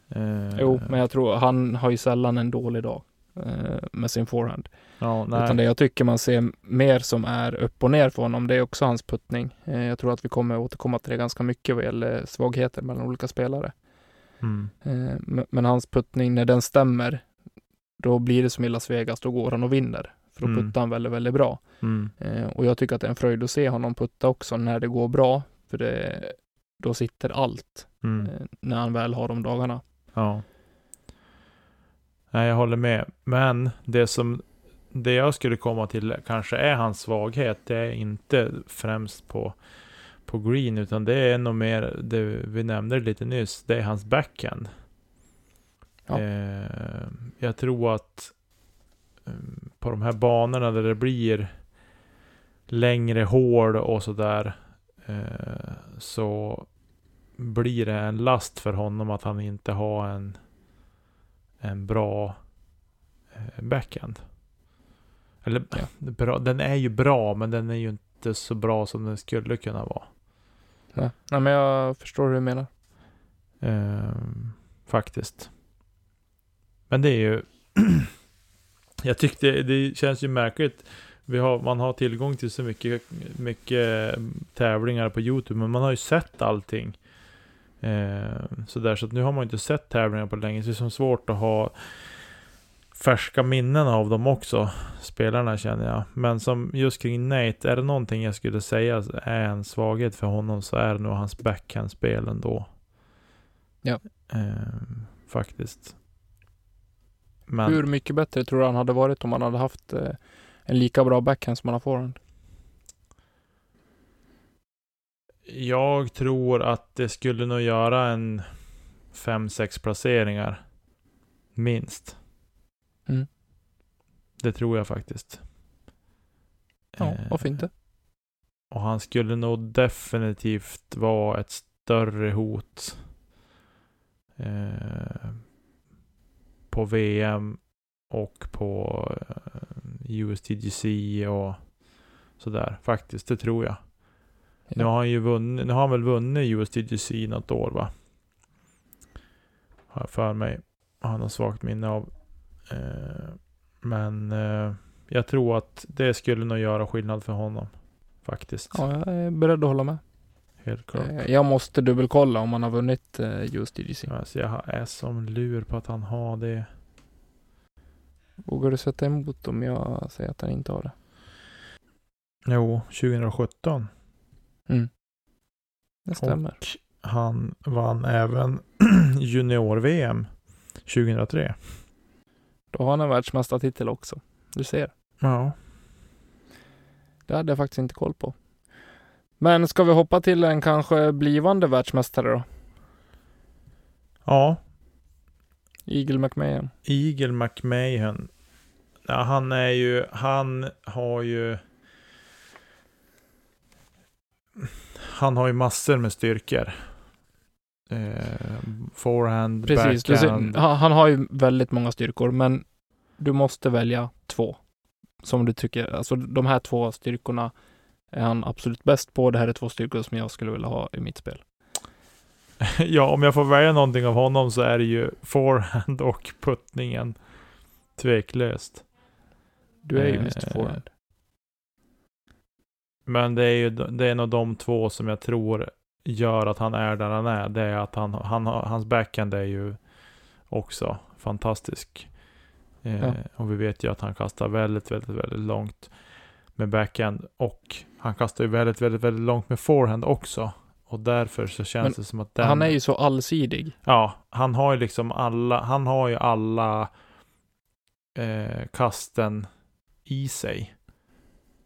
Eh, Jo, men jag tror han har ju sällan en dålig dag eh, med sin forehand. ja, nej. Utan det jag tycker man ser mer som är upp och ner för honom, det är också hans puttning. Jag tror att vi kommer återkomma till det ganska mycket vad gäller svagheter mellan olika spelare. Mm. Eh, men, men hans puttning, när den stämmer, då blir det som i Las Vegas, då går han och vinner. För då Mm. puttar han väldigt, väldigt bra. Mm. Eh, och jag tycker att det är en fröjd att se honom putta också när det går bra. För det, då sitter allt Mm. eh, när han väl har de dagarna. Ja. Nej, jag håller med. Men det som det jag skulle komma till kanske är hans svaghet. Det är inte främst på, på green, utan det är nog mer det vi nämnde lite nyss. Det är hans backhand. Ja. Eh, jag tror att eh, på de här banorna där det blir längre hål och sådär. Eh, så blir det en last för honom att han inte har en, en bra eh, backhand. Eller Ja. bra, den är ju bra, men den är ju inte så bra som den skulle kunna vara. Nej. Nej, men jag förstår hur du menar. Ehm, faktiskt. Men det är ju... jag tyckte det känns ju märkligt. Vi har, man har tillgång till så mycket, mycket mm, tävlingar på Youtube, men man har ju sett allting. Ehm, så där, så att nu har man inte sett tävlingar på länge, så det är som svårt att ha färska minnen av dem också, spelarna känner jag. Men som just kring Nate, är det någonting jag skulle säga är en svaghet för honom så är det nog hans backhandspel ändå. Ja. Ehm, faktiskt. Men Hur mycket bättre tror du han hade varit om han hade haft eh, en lika bra backhand som han har forehand? jag tror att det skulle nog göra en 5-6 placeringar. Minst. Mm. Det tror jag faktiskt. Ja, Eh, varför inte? Och han skulle nog definitivt vara ett större hot eh, på VM och på eh, USTGC och sådär. Faktiskt, det tror jag. Nu har han ju vunnit, nu har han väl vunnit USTGC något år va? Har jag för mig. Han har svagt minne av. Eh, men eh, jag tror att det skulle nog göra skillnad för honom. Faktiskt. Ja, jag är beredd att hålla med. Helt klart. Eh, Jag måste dubbelkolla om han har vunnit just DGC. Alltså jag är som lur på att han har det. Vågar du sätta emot om jag säger att han inte har det? Jo, 2017. Det stämmer. Och han vann även junior-VM 2003. Då har han en världsmästartitel också. Du ser. Ja. Det hade jag faktiskt inte koll på. Men ska vi hoppa till en kanske blivande världsmästare då? Ja, Eagle McMahon. Eagle McMahon. Ja, han är ju, han har ju... Han har ju massor med styrkor. Eh, forehand, Precis. Du backhand. han, han har ju väldigt många styrkor, men du måste välja två. Som du tycker, alltså de här två styrkorna är han absolut bäst på. Det här är två styrkor som jag skulle vilja ha i mitt spel. ja, om jag får välja någonting av honom så är det ju forehand och puttningen. Tveklöst. Du är ju Eh, Mr Forehand. Men det är ju det är nog de två som jag tror gör att han är där han är. Det är att han, han, hans backhand är ju också fantastisk. Eh, Ja. Och vi vet ju att han kastar väldigt, väldigt, väldigt långt med backhand. Och han kastar ju väldigt, väldigt, väldigt långt med forehand också. Och därför så känns Men det som att den... Han är ju så allsidig. Ja, han har ju liksom alla, han har ju alla eh, kasten i sig.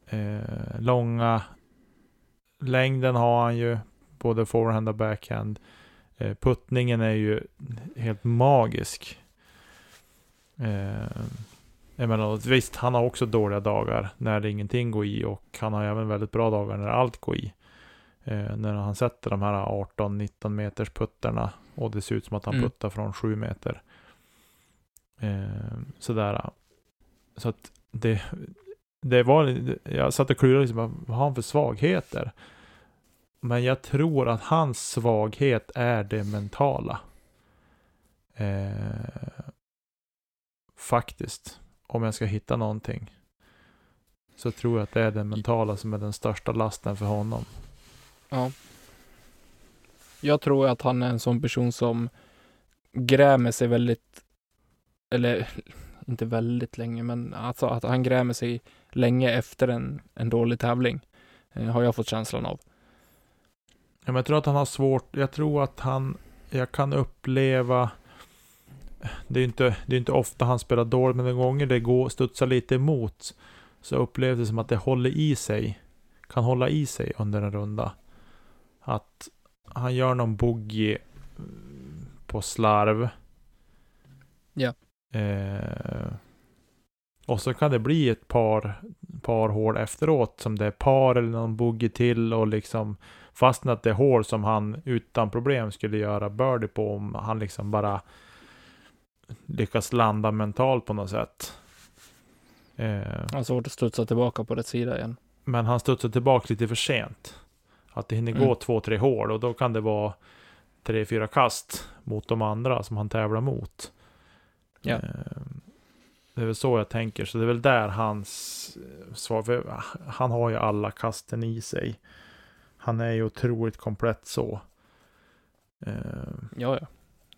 Eh, långa längden har han ju, både forehand och backhand. Eh, puttningen är ju helt magisk. Eh, emellanåt. Visst, han har också dåliga dagar när ingenting går i och han har även väldigt bra dagar när allt går i. Eh, när han sätter de här 18-19 meters putterna och det ser ut som att han Mm. puttar från 7 meter. Eh, sådär. Så att det, det var, jag satt och klurade liksom, vad har han för svagheter? Men jag tror att hans svaghet är det mentala. Eh, faktiskt, om jag ska hitta någonting. Så tror jag att det är den mentala som är den största lasten för honom. Ja. Jag tror att han är en sån person som grämer sig väldigt, eller inte väldigt länge, men alltså att han grämer sig länge efter en, en dålig tävling. Eh, har jag fått känslan av. Ja, men jag tror att han har svårt, jag tror att han, jag kan uppleva, det är inte, det är inte ofta han spelar dåligt, men de gånger det går, studsar lite emot, så upplevs det som att det håller i sig, kan hålla i sig under en runda. Att han gör någon boogie mm, på slarv. Ja. Eh, och så kan det bli ett par, par hål efteråt som det är par eller någon boogie till och liksom fastnat det hål som han utan problem skulle göra birdie på om han liksom bara lyckas landa mentalt på något sätt. Eh, Han svårt att studsa tillbaka på rätt sida igen. men han studsar tillbaka lite för sent. Att det hinner gå Mm. två, tre hål och då kan det vara tre, fyra kast mot de andra som han tävlar mot. Ja. Eh, Det är väl så jag tänker, så det är väl där hans svar, för han har ju alla kasten i sig. Han är ju otroligt komplett så. Eh, Ja, ja.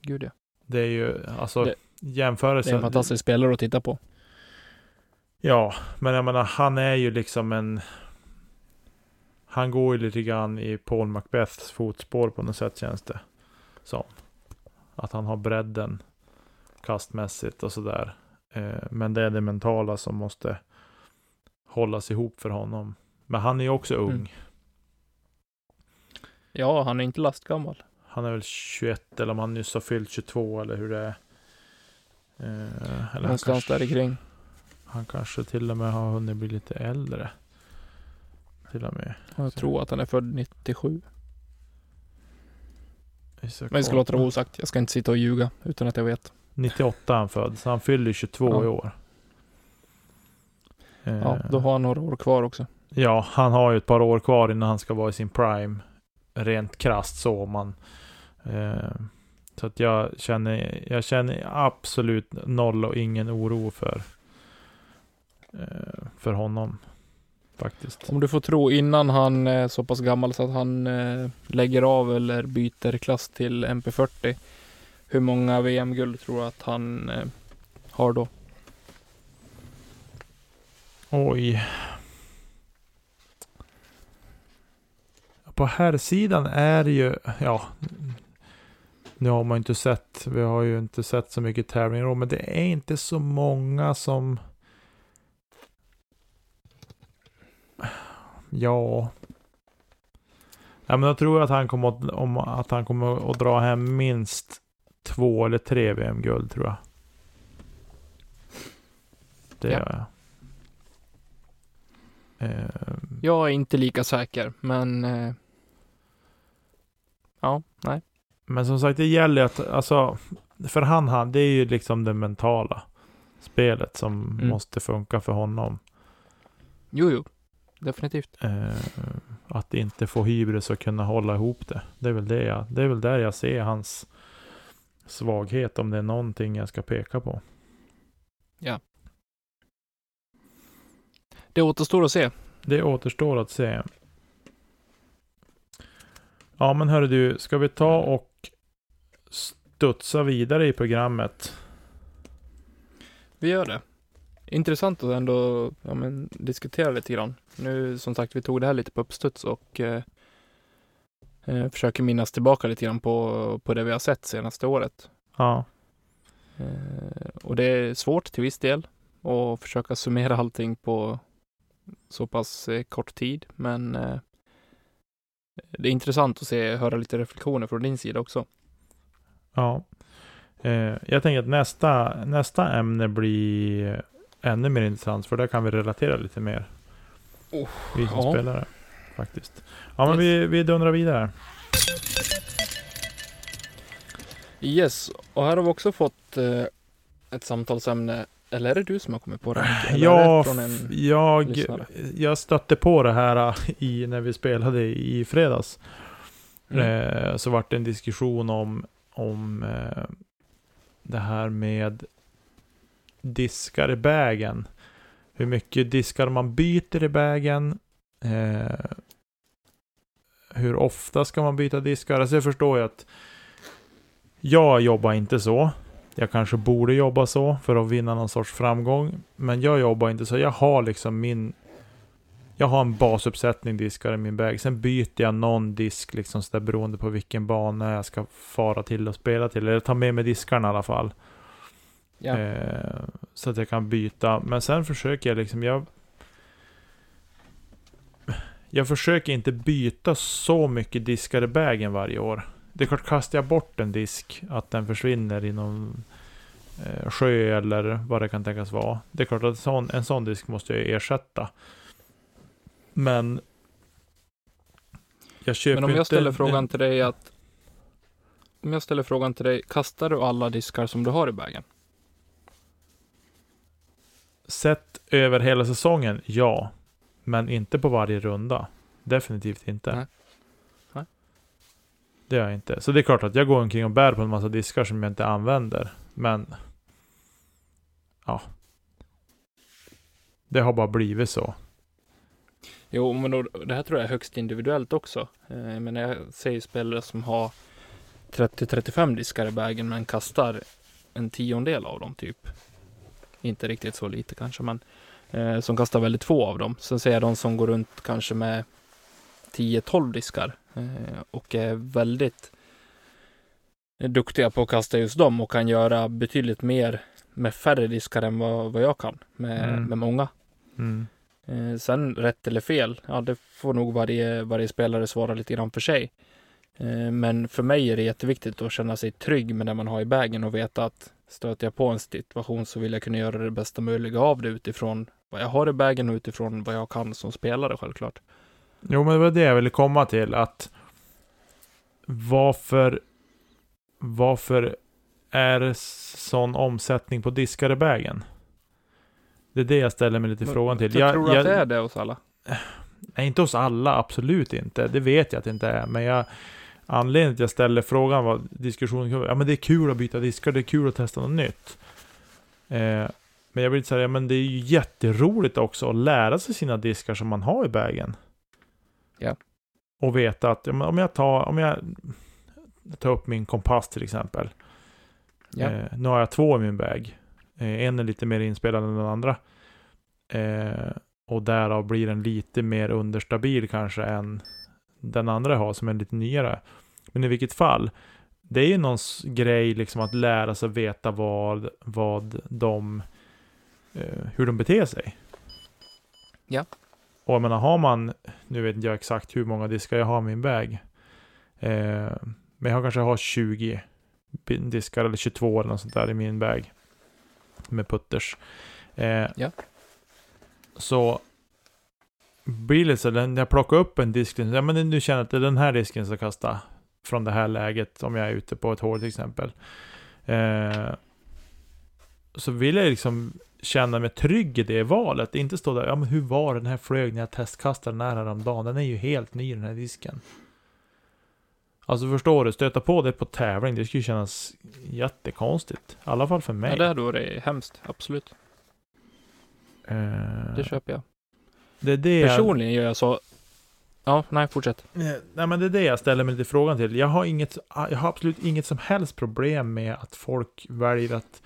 Gud ja. Det är ju, alltså Det- jämförelse. Det är en fantastisk spelare att titta på. Ja, men jag menar han är ju liksom en... Han går ju lite grann i Paul Macbeths fotspår på något sätt känns det som. Att han har bredden kastmässigt och sådär. Eh, men det är det mentala som måste hållas ihop för honom. Men han är ju också ung. Mm. Ja, han är inte lastgammal. Han är väl 21 eller om han nyss har fyllt 22 eller hur det är. Eh, eller Någonstans där kring. han kanske till och med har hunnit bli lite äldre. Till och med. Jag tror att han är född 97. Vi ska Men jag ska låta det vara osagt. Jag ska inte sitta och ljuga utan att jag vet. 98 är han född, så han fyller 22 Ja. i år. Eh, Ja, då har han några år kvar också. ja, han har ju ett par år kvar innan han ska vara i sin prime. Rent krasst så om man... Eh, så att jag känner, jag känner absolut noll och ingen oro för, eh, för honom. Faktiskt. Om du får tro innan han är så pass gammal så att han eh, lägger av eller byter klass till MP40. Hur många VM-guld tror du att han eh, har då? Oj. På här sidan är ju, ja. Nu har man ju inte sett, vi har ju inte sett så mycket tävlingar men det är inte så många som... Ja. Ja men jag tror att han kommer att, om, att han kommer att dra hem minst två eller tre VM-guld tror jag. Det Ja. gör jag. Ehm, Jag är inte lika säker, men eh, ja, nej. Men som sagt, det gäller ju att, alltså, för han, han, det är ju liksom det mentala spelet som Mm. måste funka för honom. Jo, jo, definitivt. Eh, att inte få hybris och kunna hålla ihop det. Det är väl det jag, det är väl där jag ser hans svaghet, om det är någonting jag ska peka på. Det återstår att se. Det återstår att se. Ja, men hörru du, ska vi ta och studsa vidare i programmet? Vi gör det. Intressant att ändå ja, men, diskutera lite grann. Nu som sagt, vi tog det här lite på uppstuds och eh, eh, försöker minnas tillbaka lite grann på, på det vi har sett senaste året. Ja. Eh, och det är svårt till viss del att försöka summera allting på så pass eh, kort tid. Men eh, det är intressant att se, höra lite reflektioner från din sida också. Ja. Eh, jag tänker att nästa, nästa ämne blir ännu mer intressant, för där kan vi relatera lite mer. Oh, vi som ja. spelare, faktiskt. Ja, men Yes. vi, vi dundrar vidare. Yes, och här har vi också fått eh, ett samtalsämne. Eller är det du som har kommit på det? Ja, jag, lyssnare? jag stötte på det här äh, i, när vi spelade i fredags. Mm. Eh, så vart det en diskussion om, om eh, det här med diskar i vägen. Hur mycket diskar man byter i vägen. Eh, hur ofta ska man byta diskar? Alltså jag förstår ju att jag jobbar inte så. Jag kanske borde jobba så för att vinna någon sorts framgång. Men jag jobbar inte så. Jag har liksom min... Jag har en basuppsättning diskar i min bag. Sen byter jag någon disk liksom så där beroende på vilken bana jag ska fara till och spela till. Eller ta med mig diskarna i alla fall. Ja. Eh, så att jag kan byta. Men sen försöker jag liksom, jag... Jag försöker inte byta så mycket diskar i bagen varje år. Det är klart, kastar jag bort en disk, att den försvinner i någon eh, sjö eller vad det kan tänkas vara. Det är klart att en sån, en sån disk måste jag ersätta. Men... Jag köper Men om jag inte ställer en- frågan till dig att om jag ställer frågan till dig, kastar du alla diskar som du har i bagen? Sett över hela säsongen, ja. Men inte på varje runda. Definitivt inte. Nej. Det gör jag inte. Så det är klart att jag går omkring och bär på en massa diskar som jag inte använder. Men... Ja. Det har bara blivit så. Jo, men då, det här tror jag är högst individuellt också. Eh, men jag ser ju spelare som har 30-35 diskar i bagen men kastar en tiondel av dem typ. Inte riktigt så lite kanske, men eh, som kastar väldigt få av dem. Sen ser jag de som går runt kanske med 10-12 diskar eh, och är väldigt duktiga på att kasta just dem och kan göra betydligt mer med färre diskar än vad, vad jag kan med, Mm. med många. Mm. Eh, sen rätt eller fel, ja det får nog varje, varje spelare svara lite grann för sig. Eh, men för mig är det jätteviktigt att känna sig trygg med det man har i bagen och veta att stöter jag på en situation så vill jag kunna göra det bästa möjliga av det utifrån vad jag har i bagen och utifrån vad jag kan som spelare självklart. Jo, men det var det jag ville komma till. Att varför, varför är det sån omsättning på diskar i bagen? Det är det jag ställer mig lite frågan till. Jag, tror att det är det hos alla. Nej, inte hos alla, absolut inte. Det vet jag att det inte är. Men jag, anledningen till att jag ställer frågan var diskussionen ja men det är kul att byta diskar, det är kul att testa något nytt. Eh, men jag vill säga, ja, men det är ju jätteroligt också att lära sig sina diskar som man har i bagen. Ja. Och veta att om jag tar, om jag tar upp min kompass till exempel. Ja. Eh, nu har jag två i min bag. Eh, en är lite mer inspelad än den andra. Eh, och därav blir den lite mer understabil kanske än den andra har som är lite nyare. Men i vilket fall, det är ju någon grej liksom att lära sig veta vad, vad de, eh, hur de beter sig. Ja. Och jag menar, har man, nu vet inte jag exakt hur många diskar jag har i min bag. Eh, men jag kanske har 20 bi- diskar eller 22 eller något sånt där i min bag. Med putters. Eh, Ja. Så blir det så, när jag plockar upp en disk, ja men nu känner jag att det är den här disken jag ska kasta från det här läget, om jag är ute på ett hål till exempel. Eh, så vill jag liksom känna mig trygg i det valet, inte stå där, ja men hur var den här flög när jag testkastade den här häromdagen? Den är ju helt ny den här disken. Alltså förstår du, stöta på det på tävling, det skulle kännas jättekonstigt. I alla fall för mig. Ja, det hade varit hemskt, absolut. Eh, Det köper jag. det är det jag- Personligen gör jag så. Ja, nej, fortsätt. Eh, Nej men det är det jag ställer mig lite frågan till. Jag har, inget, jag har absolut inget som helst problem med att folk väljer att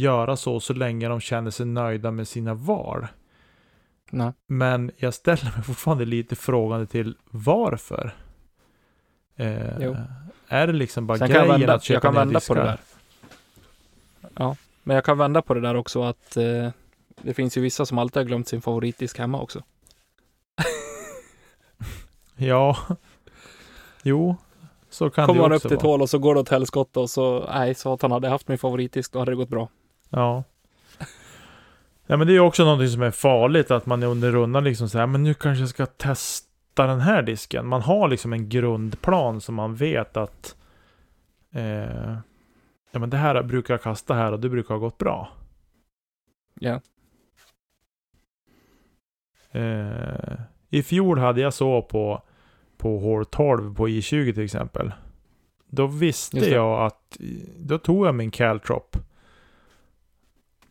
göra så, så länge de känner sig nöjda med sina val. Nej. Men jag ställer mig fortfarande lite frågande till varför. Eh, är det liksom bara Sen grejen vända, att köpa jag kan vända på det där. Ja, men jag kan vända på det där också att eh, det finns ju vissa som alltid har glömt sin favoritdisk hemma också. Ja. Jo, så kan Kommer det man upp också till vara. hål och så går det åt helskotta och så, nej, satan, hade jag haft min favoritdisk då hade det gått bra. Ja. Ja men det är ju också någonting som är farligt att man under rundan liksom säger men nu kanske jag ska testa den här disken. Man har liksom en grundplan som man vet att eh, ja men det här brukar jag kasta här och det brukar ha gått bra. Ja. Eh, I fjol hade jag så på på hål 12 på I20 till exempel. då visste jag att, då tog jag min Caltrop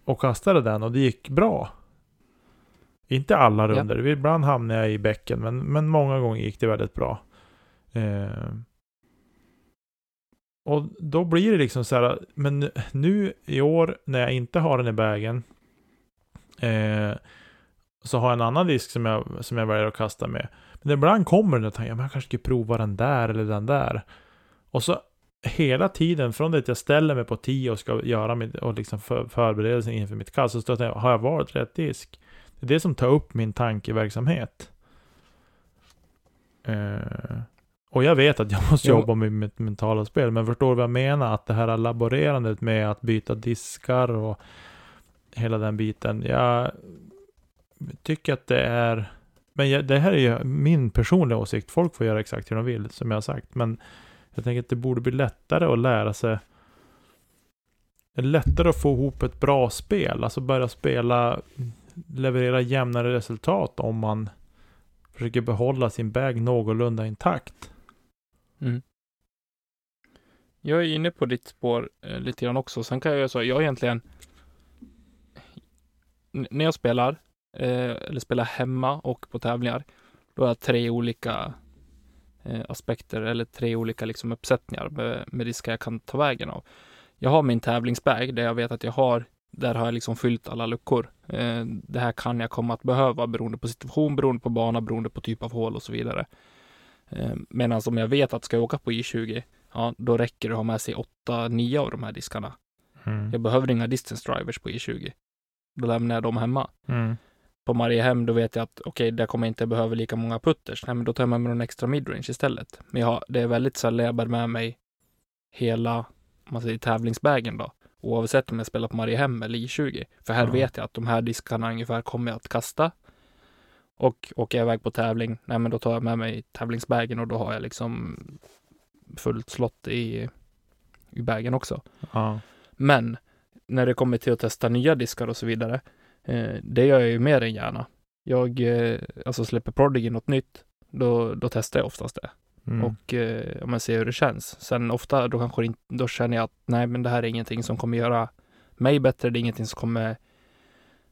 och kastade den och det gick bra. Inte alla Ja. runder, ibland hamnade jag i bäcken, men, men många gånger gick det väldigt bra. Eh, och då blir det liksom så här, men nu i år när jag inte har den i vägen eh, så har jag en annan disk som jag, som jag väljer att kasta med. Men ibland kommer den och tänker, men jag kanske ska prova den där eller den där. Och så hela tiden, från det att jag ställer mig på 10 och ska göra mitt, och liksom för, förberedelsen inför mitt kast, så står jag har jag valt rätt disk? Det är det som tar upp min tankeverksamhet. Eh, och jag vet att jag måste Jo. jobba med mitt mentala spel, men förstår du vad jag menar? Att det här laborerandet med att byta diskar och hela den biten. Jag tycker att det är, men jag, det här är ju min personliga åsikt. Folk får göra exakt hur de vill, som jag har sagt. Men jag tänker att det borde bli lättare att lära sig lättare att få ihop ett bra spel, alltså börja spela, leverera jämnare resultat om man försöker behålla sin bag någorlunda intakt. Mm. Jag är inne på ditt spår eh, lite grann också. Sen kan jag göra så, jag egentligen när jag spelar, eh, eller spelar hemma och på tävlingar, då har jag tre olika aspekter eller tre olika liksom uppsättningar med, med diskar jag kan ta vägen av. Jag har min tävlingsbag där jag vet att jag har, där har jag liksom fyllt alla luckor. Eh, det här kan jag komma att behöva beroende på situation, beroende på bana, beroende på typ av hål och så vidare. Eh, Medan om jag vet att ska jag åka på I20, ja, då räcker det att ha med sig 8-9 av de här diskarna. Mm. Jag behöver inga distance drivers på I20. Då lämnar jag dem hemma. Mm. På Mariehem, då vet jag att okej, där kommer jag inte behöva lika många putters. Nej, men då tar jag med mig någon extra midrange istället. Men jag har, det är väldigt sällan jag bär med mig hela, om man säger tävlingsbägen då. Oavsett om jag spelar på Mariehem eller I20. För här Ja. vet jag att de här diskarna ungefär kommer jag att kasta. Och åker jag iväg på tävling, nej men då tar jag med mig tävlingsbägen och då har jag liksom fullt slott i, i bägen också. Ja. Men när det kommer till att testa nya diskar och så vidare, det gör jag ju mer än gärna. Jag, eh, alltså släpper Prodigy något nytt, då, då testar jag oftast det. Mm. Och eh, om man ser hur det känns. Sen ofta då kanske inte, då känner jag att nej, men det här är ingenting som kommer göra mig bättre. Det är ingenting som kommer,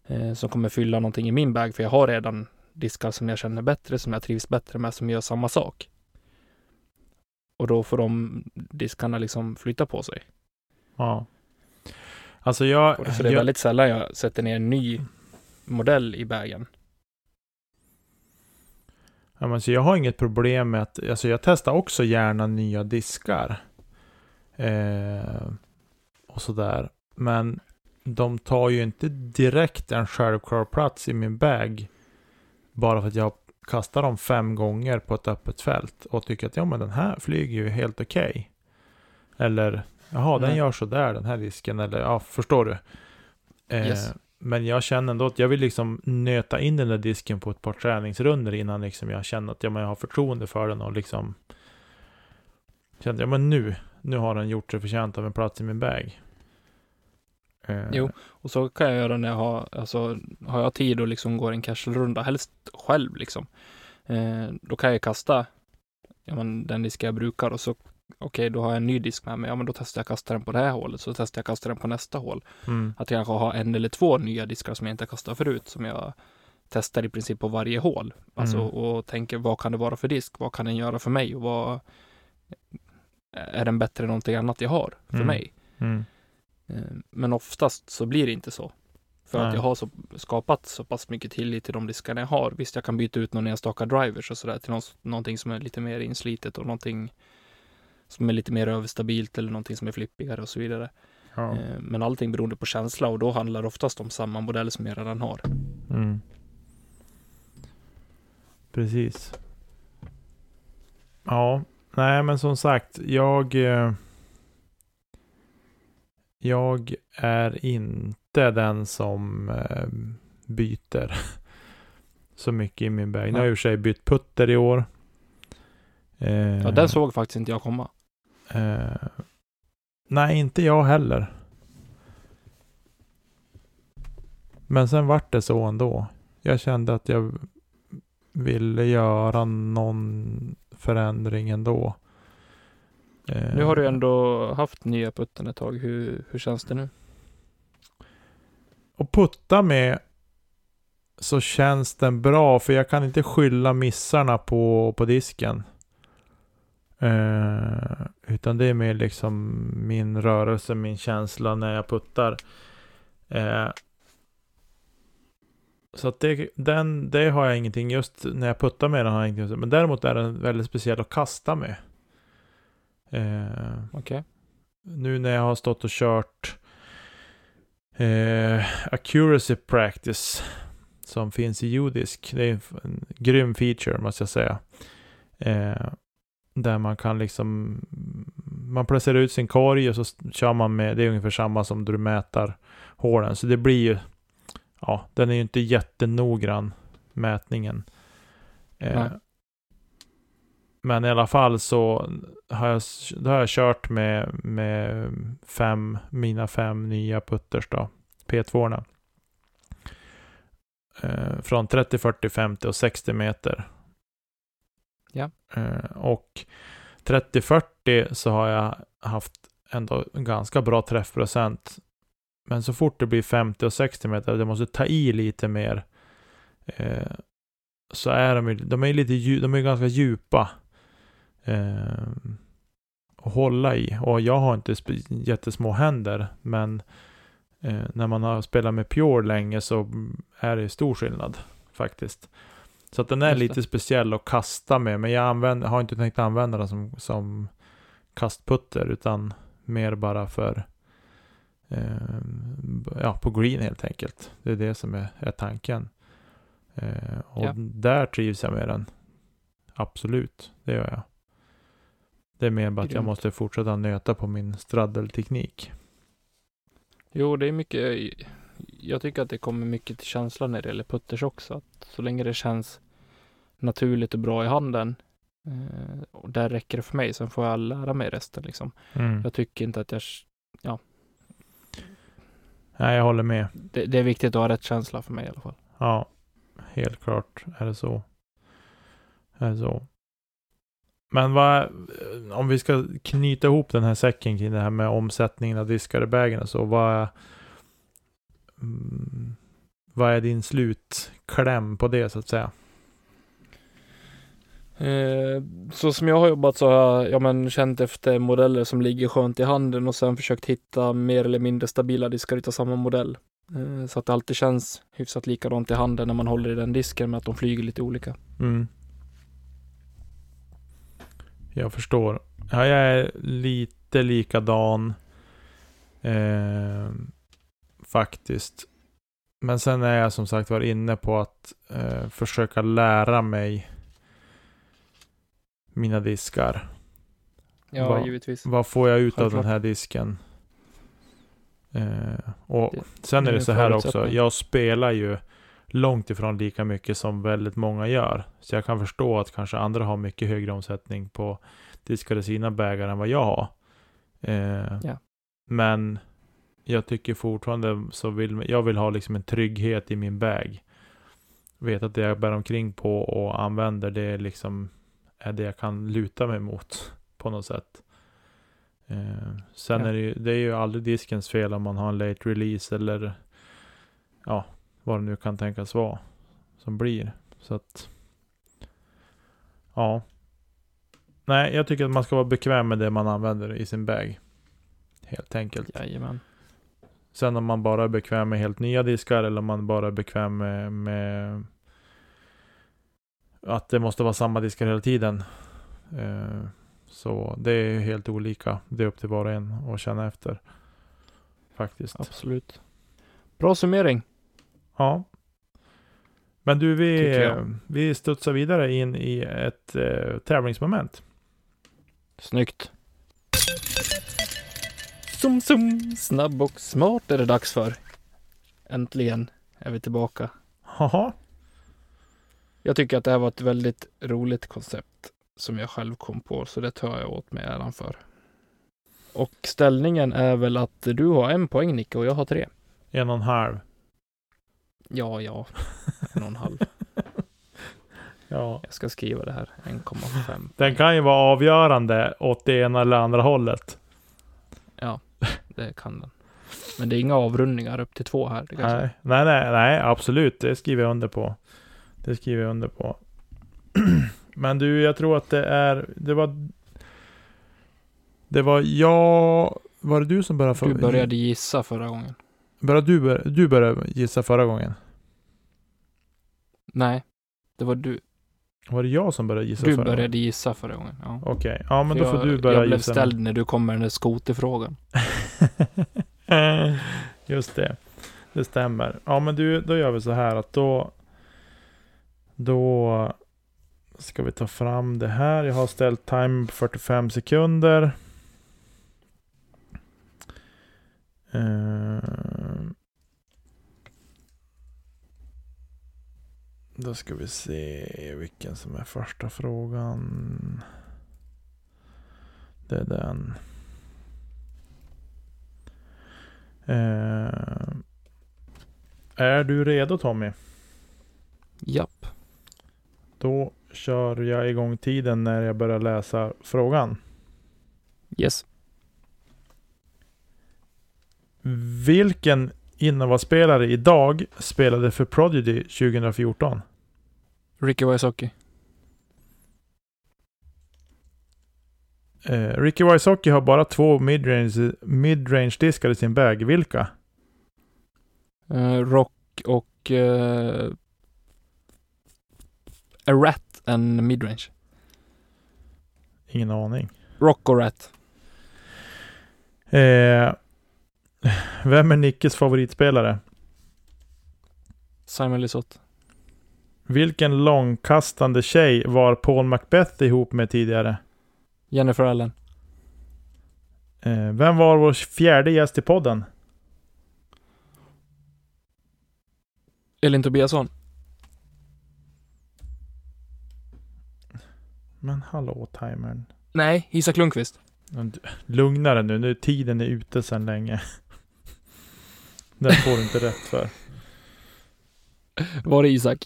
eh, som kommer fylla någonting i min bag, för jag har redan diskar som jag känner bättre, som jag trivs bättre med, som gör samma sak. Och då får de diskarna liksom flytta på sig. ja. Alltså jag... Och Så det är jag väldigt sällan jag sätter ner en ny modell i bagen. Ja, men så jag har inget problem med att, alltså jag testar också gärna nya diskar. Eh, och sådär. Men de tar ju inte direkt en självklar plats i min bag. Bara för att jag kastar dem fem gånger på ett öppet fält. Och tycker att ja men den här flyger ju helt okej. Eller jaha den gör så där den här disken. Eller ja förstår du. Eh, Yes. Men jag känner ändå att jag vill liksom nöta in den där disken på ett par träningsrunder innan liksom jag känner att ja, men jag har förtroende för den och liksom känner ja men nu, nu har den gjort sig förtjänt av en plats i min bag. Eh, Jo. Och så kan jag göra när jag har, alltså, har jag tid och liksom går en casual-runda, helst själv liksom. Eh, då kan jag kasta ja, men, den disk jag brukar och så okej, då har jag en ny disk med mig. Ja, men då testar jag kasta den på det här hålet, så testar jag kasta den på nästa hål. Mm, Att jag kanske har en eller två nya diskar som jag inte kastat förut, som jag testar i princip på varje hål. Alltså, Mm. och tänker vad kan det vara för disk? Vad kan den göra för mig? Och vad är den bättre än någonting annat jag har för Mm. mig? mm, Eh, Men oftast så blir det inte så. För att Nej. jag har så, skapat så pass mycket tillit till de diskarna jag har. Visst, jag kan byta ut någon enstaka drivers och sådär till någon, någonting som är lite mer inslitet och någonting som är lite mer överstabilt eller någonting som är flippigare och så vidare. ja, Eh, Men allting beroende på känsla och då handlar det oftast om samma modell som jag redan har. mm. Precis. Ja, nej men som sagt, jag... eh, Jag är inte den som eh, byter så mycket i min bag. Nu har jag i och för sig bytt putter i år. Ja, den såg faktiskt inte jag komma. Eh, nej, inte jag heller. Men sen vart det så ändå. Jag kände att jag ville göra någon förändring ändå. Eh, Nu har du ändå haft nya putten ett tag. Hur, hur känns det nu? Och putta med så känns den bra för jag kan inte skylla missarna på, på disken. Eh, utan det är mer liksom min rörelse, min känsla när jag puttar. Eh, så att det, den, det har jag ingenting, just när jag puttar med den har jag ingenting. Men däremot är den väldigt speciell att kasta med. Eh, Okej. nu när jag har stått och kört accuracy practice som finns i judisk. Det är en, en grym feature måste jag säga. Där man kan liksom man placerar ut sin korg och så kör man med, det är ungefär samma som du mäter hålen. Så det blir ju, ja, den är ju inte jättenoggrann mätningen. Eh, men i alla fall så har jag, då har jag kört med, med fem, mina fem nya putters då, P2orna. Eh, från 30, 40, 50 och 60 meter. Ja. Eh, och 30, 40 så har jag haft ändå ganska bra träffprocent. Men så fort det blir 50 och 60 meter, jag måste ta i lite mer. Eh, så är de ju, de är lite, de är ganska djupa. Eh, att hålla i. Och jag har inte jättesmå händer, men eh, när man har spelat med Pure länge så är det stor skillnad faktiskt. Så att den är lite speciell att kasta med, men jag använder, har inte tänkt använda den som, som kastputter, utan mer bara för eh, ja, på green helt enkelt. Det är det som är, är tanken. Eh, och Ja. där trivs jag med den. Absolut, det gör jag. Det är mer bara att jag måste fortsätta nöta på min straddelteknik. Jo, det är mycket. Jag tycker att det kommer mycket till känslan när det gäller putters också. Att så länge det känns naturligt och bra i handen. Eh, och där räcker det för mig. Sen får jag lära mig resten liksom. Mm. Jag tycker inte att jag... Nej, jag håller med. Det, det är viktigt att ha rätt känsla för mig i alla fall. Ja, helt klart är det så. Är det så. Men vad, om vi ska knyta ihop den här säcken kring det här med omsättningen av diskar i bagen och så, vad är, mm, vad är din slutkläm på det så att säga? Eh, så som jag har jobbat så har jag ja, men, känt efter modeller som ligger skönt i handen och sen försökt hitta mer eller mindre stabila diskar utav samma modell. Eh, så att det alltid känns hyfsat likadant i handen när man håller i den disken med att de flyger lite olika. Mm. Jag förstår. Ja, jag är lite likadan. Eh, faktiskt. Men sen är jag som sagt var inne på att eh, försöka lära mig mina diskar. Ja, Vad- givetvis. Vad får jag ut av den här disken? Eh, och Det- sen är det så här också. Jag spelar ju långt ifrån lika mycket som väldigt många gör. Så jag kan förstå att kanske andra har mycket högre omsättning på diskar i sina bägar än vad jag har. Eh, Ja. Men jag tycker fortfarande så vill jag vill ha liksom en trygghet i min bag. Vet att det jag bär omkring på och använder det är liksom är det jag kan luta mig mot på något sätt. Eh, sen Ja. är det ju, det är ju aldrig diskens fel om man har en late release eller ja, vad det nu kan tänkas vara som blir. Så att ja. Nej, jag tycker att man ska vara bekväm med det man använder i sin bag. Helt enkelt. Jajamän. Sen om man bara är bekväm med helt nya diskar eller om man bara är bekväm med, med att det måste vara samma diskar hela tiden. Eh, så det är helt olika. Det är upp till var och en att känna efter. Faktiskt. Absolut. Bra summering. Ja. Men du, vi, jag. vi studsar vidare in i ett eh, tävlingsmoment. Snyggt. Som, som. Snabb och smart är det dags för. Äntligen är vi tillbaka. Haha. Jag tycker att det här var ett väldigt roligt koncept som jag själv kom på, så det tar jag åt mig äran för. Och ställningen är väl att du har en poäng Nicke och jag har tre. En och en halv. Ja, ja. En och en halv. Ja. Jag ska skriva det här. 1,5. Den kan ju vara avgörande åt det ena eller andra hållet. Det kan den. Men det är inga avrundningar upp till två här. Nej, nej, nej, nej, absolut. Det skriver jag under på. Det skriver jag under på. Men du, jag tror att det är, det var... Det var jag... Var det du som började? för- Du började gissa förra gången. Började du, bör- du började gissa förra gången? Nej, det var du. Var det jag som började gissa Du förra började gången? gissa förra gången. Ja. Okej, ja men då jag, får du börja Jag blev gissa. ställd när du kom med den där skoterfrågan. Just det. Det stämmer. Ja men du, då gör vi så här att då... Då ska vi ta fram det här. Jag har ställt time på 45 sekunder. Eh, då ska vi se vilken som är första frågan. Det är den. Eh, är du redo Tommy? Japp. Då kör jag igång tiden när jag börjar läsa frågan. Yes. Vilken innovaspelare idag spelade för Prodigy 2014? Ricky Wysocki. Eh, Ricky Wysocki har bara två midrange, midrange diskar i sin bag. Vilka? Uh, rock och... Uh, a rat and midrange. Ingen aning. Rock och rat. Eh, vem är Nickes favoritspelare? Simon Lisotte. Vilken långkastande tjej var Paul Macbeth ihop med tidigare? Jennifer Allen. Eh, vem var vår fjärde gäst i podden? Elin Tobiasson. Men hallå timern. Nej, Isak Lundqvist. Lugna dig nu, nu tiden är ute sedan länge. Den får du inte rätt för. Var det Isak?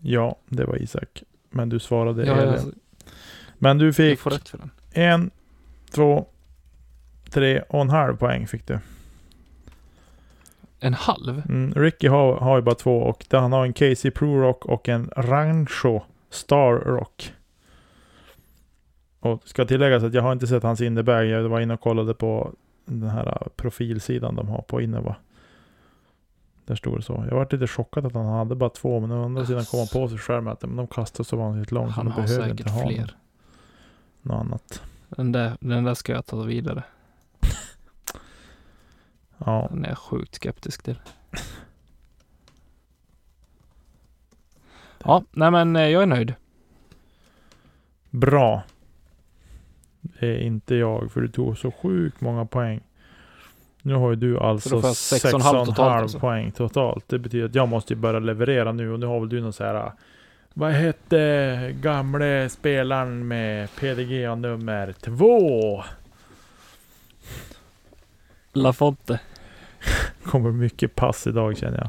Ja, det var Isak. Men du svarade Ja, Elin. jag, Men du fick en, två, tre och en halv poäng fick du. En halv? Mm, Ricky har, har ju bara två och han har en Casey Pro Rock och en Rancho Star Rock. Och ska tilläggas att jag har inte sett hans innebag. Jag var inne och kollade på den här uh, profilsidan de har på Innova. Där stod det så. Jag var lite chockad att han hade bara två, men å andra sidan kom han på sig själv att men de kastar så vansinnigt långt. Han har behöver säkert inte ha fler. något annat. Den där, den där ska jag ta vidare. Ja, Den är jag sjukt skeptisk till. Ja, nej men eh, jag är nöjd. bra. Det är inte jag, för du tog så sjukt många poäng. Nu har ju du Så alltså då får jag sex och en halv 6,5 totalt alltså. poäng totalt. Det betyder att jag måste ju börja leverera nu och nu har väl du någon så här. Vad hette gamle spelaren med PDG nummer två? Lafonte. Kommer mycket pass idag känner jag.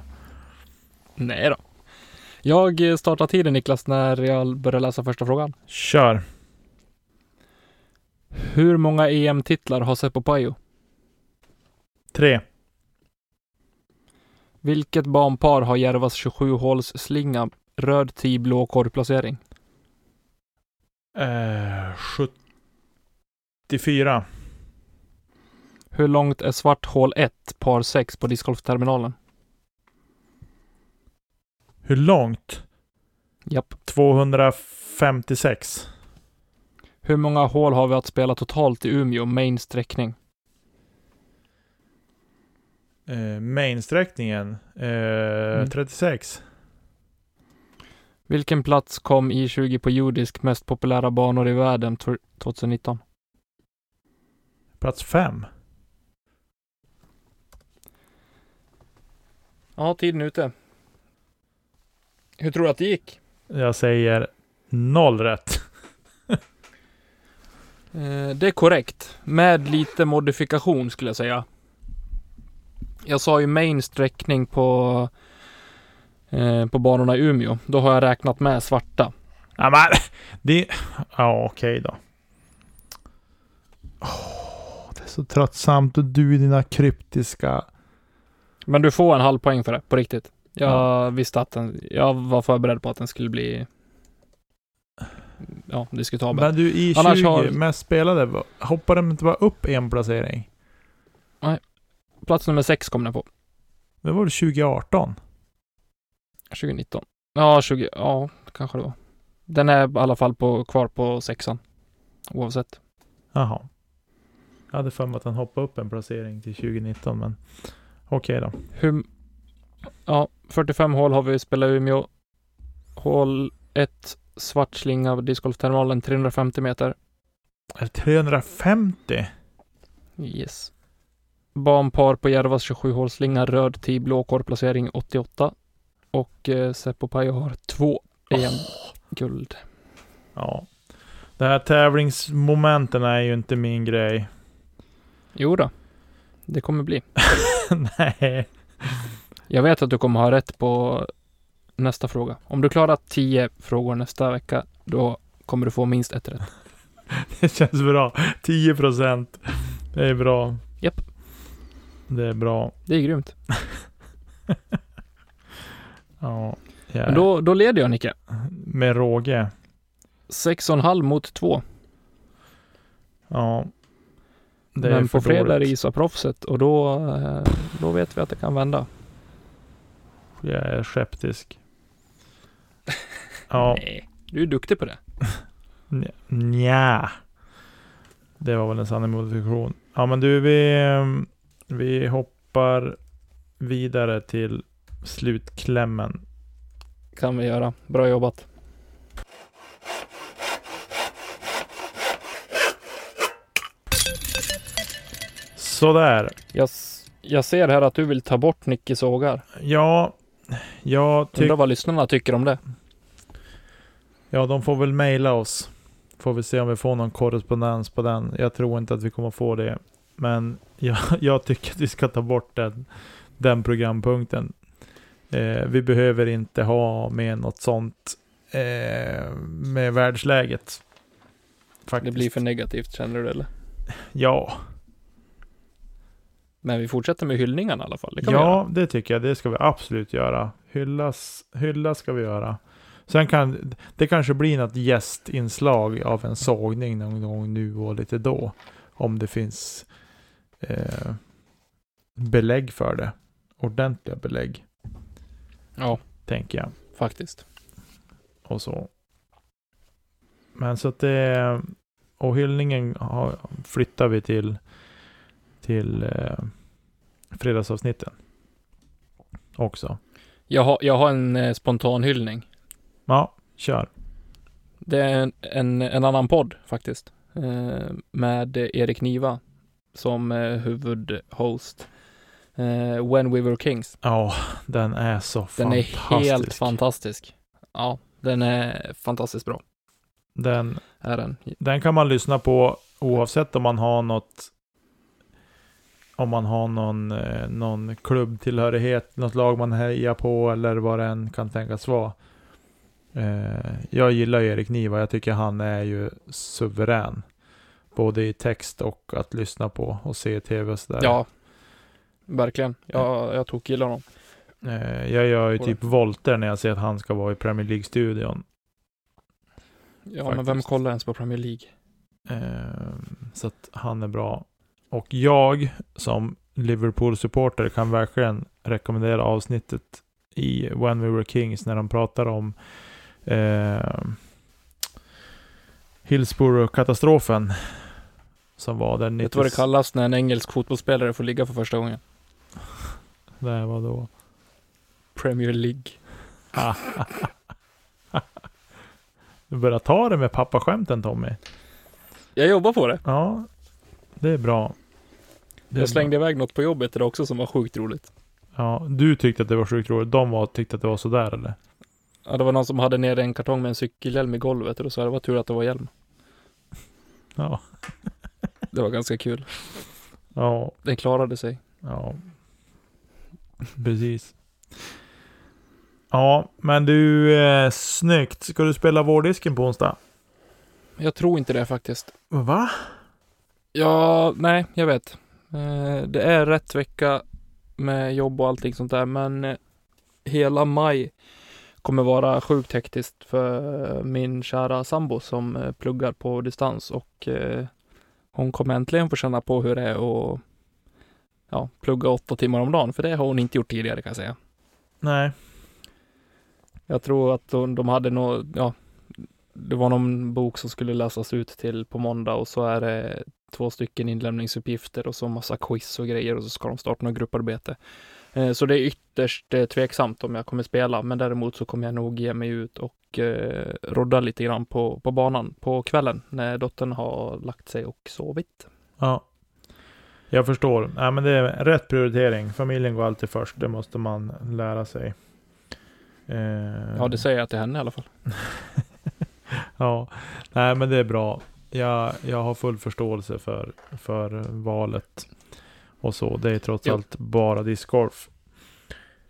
Nej då. Jag startar tiden Niklas när jag börjar läsa första frågan. Kör! Hur många EM-titlar har Seppo Pajo? Tre. Vilket banpar har Järvas 27-håls slinga röd tee blå korgplacering? Eh, 74. Hur långt är svart hål 1 par 6 på discgolfterminalen? Hur långt? Japp. 256. Hur många hål har vi att spela totalt i Umeå main sträckning? Eh, mainsträckningen. Eh, Mm. 36. Vilken plats kom I20 på jordisk mest populära banor i världen tw- 2019? Plats 5. Ja, tiden är ute. Hur tror du att det gick? Jag säger noll rätt. Eh, det är korrekt. Med lite modifikation skulle jag säga. Jag sa ju main sträckning på eh, på banorna i Umeå. Då har jag räknat med svarta. Ja, men det... Ja, okej då. Åh, det är så tröttsamt och du i dina kryptiska... Men du får en halv poäng för det, på riktigt. Jag Ja. visste att den, jag var förberedd på att den skulle bli ja, diskutabel. Men du, i Annars 20 har- mest spelade, hoppar de inte bara upp en placering? Plats nummer sex kom den på. Det var det 2018? 2019. Ja, 20, ja, kanske det var. Den är i alla fall på, kvar på sexan. Oavsett. Jaha. Jag hade för mig att han hoppade upp en placering till 2019, men okej då. Hur, ja, 45 hål har vi spelat i Umeå. Hål 1, svart slinga av discgolfterminalen, 350 meter. Är det 350? Yes. Banpar på Järvas 27 hålslinga, röd 10 blå korvplacering 88. Och eh, Seppo Pajo har två EM guld. Ja. Det här tävlingsmomenten är ju inte min grej. Jo då. Det kommer bli. Nej. Jag vet att du kommer ha rätt på nästa fråga. Om du klarar 10 frågor nästa vecka, då kommer du få minst ett rätt. Det känns bra. 10 procent. Det är bra. Japp. Det är bra. Det är grymt. Ja. ja. Men då, då leder jag Nicke. Med råge. 6,5 mot 2. Ja. Det är Men för på fredag är dåligt. Isa-proffset och då, eh, då vet vi att det kan vända. Jag är skeptisk. Ja. Nej, du är duktig på det. Nja. Det var väl en sann modifikation. Ja men du, vi, ehm, vi hoppar vidare till slutklämmen. Kan vi göra. Bra jobbat. Sådär. Jag, jag ser här att du vill ta bort Nicke sågar. Ja, jag Undrar tycker... vad lyssnarna tycker om det. Ja, de får väl mejla oss. Får vi se om vi får någon korrespondens på den. Jag tror inte att vi kommer få det. Men jag, jag tycker att vi ska ta bort den, den programpunkten. Eh, vi behöver inte ha med något sånt eh, med världsläget. Det Faktiskt. blir för negativt känner du eller? Ja, Men vi fortsätter med hyllningarna i alla fall. Det ja det tycker jag. Det ska vi absolut göra. Hyllas, hylla ska vi göra. Sen kan det kanske blir något gästinslag av en sågning någon gång nu och lite då. Om det finns eh, belägg för det. Ordentliga belägg, Ja, tänker jag. faktiskt. Och så. Men så att det... Och hyllningen har, flyttar vi till, till eh, fredagsavsnitten. Också. Jag har, jag har en eh, spontan hyllning. Ja, kör. Det är en, en, en annan podd faktiskt. Eh, med Erik Niva som eh, huvudhost. Eh, When We Were Kings. Ja, den är så Den är fantastisk. helt fantastisk. Ja, den är fantastiskt bra. Den, Är den. den kan man lyssna på oavsett om man har något om man har någon, eh, någon klubbtillhörighet, något lag man hejar på eller vad det än kan tänkas vara. Eh, jag gillar Erik Niva, jag tycker han är ju suverän. Både i text och att lyssna på och se i tv och sådär. Ja, verkligen. Jag, jag tog gillar honom. Eh, jag gör ju typ volter när jag ser att han ska vara i Premier League-studion. Ja, men vem Faktiskt. kollar ens på Premier League? Så att han är bra. Och jag som Liverpool-supporter kan verkligen rekommendera avsnittet i When We Were Kings när de pratar om eh, Hillsborough-katastrofen. Som var den Vet du vad det kallas när en engelsk fotbollsspelare får ligga för första gången? Det var då. Premier League. Du börjar ta det med pappaskämten Tommy. Jag jobbar på det. Ja, det är bra. Jag slängde iväg något på jobbet idag också som var sjukt roligt. Ja, du tyckte att det var sjukt roligt. De var, tyckte att det var sådär eller? Ja, det var någon som hade nere en kartong med en cykelhjälm i golvet och då sa jag det var tur att det var hjälm. Ja. Det var ganska kul. Ja, Den klarade sig. ja. Precis. Ja, men du, eh, snyggt. Ska du spela vårdisken på onsdag? Jag tror inte det faktiskt. Va? Ja, nej, jag vet. Eh, det är rätt vecka med jobb och allting sånt där, men eh, hela maj kommer vara sjukt hektiskt för min kära sambo som eh, pluggar på distans och hon kommer äntligen få känna på hur det är att ja, plugga åtta timmar om dagen, för det har hon inte gjort tidigare kan jag säga. Nej. Jag tror att de, de hade nog, ja, det var någon bok som skulle läsas ut till på måndag och så är det två stycken inlämningsuppgifter och så massa quiz och grejer och så ska de starta något grupparbete. Eh, Så det är ytterst eh, tveksamt om jag kommer spela, men däremot så kommer jag nog ge mig ut och eh, rodda lite grann på, på banan på kvällen när dottern har lagt sig och sovit. Ja. Jag förstår. Nej, men det är rätt prioritering. Familjen går alltid först. Det måste man lära sig. Eh, Ja, det säger jag till henne i alla fall. ja. Nej, men det är bra. Jag, jag har full förståelse för, för valet och så. Det är trots Jo. allt bara discgolf.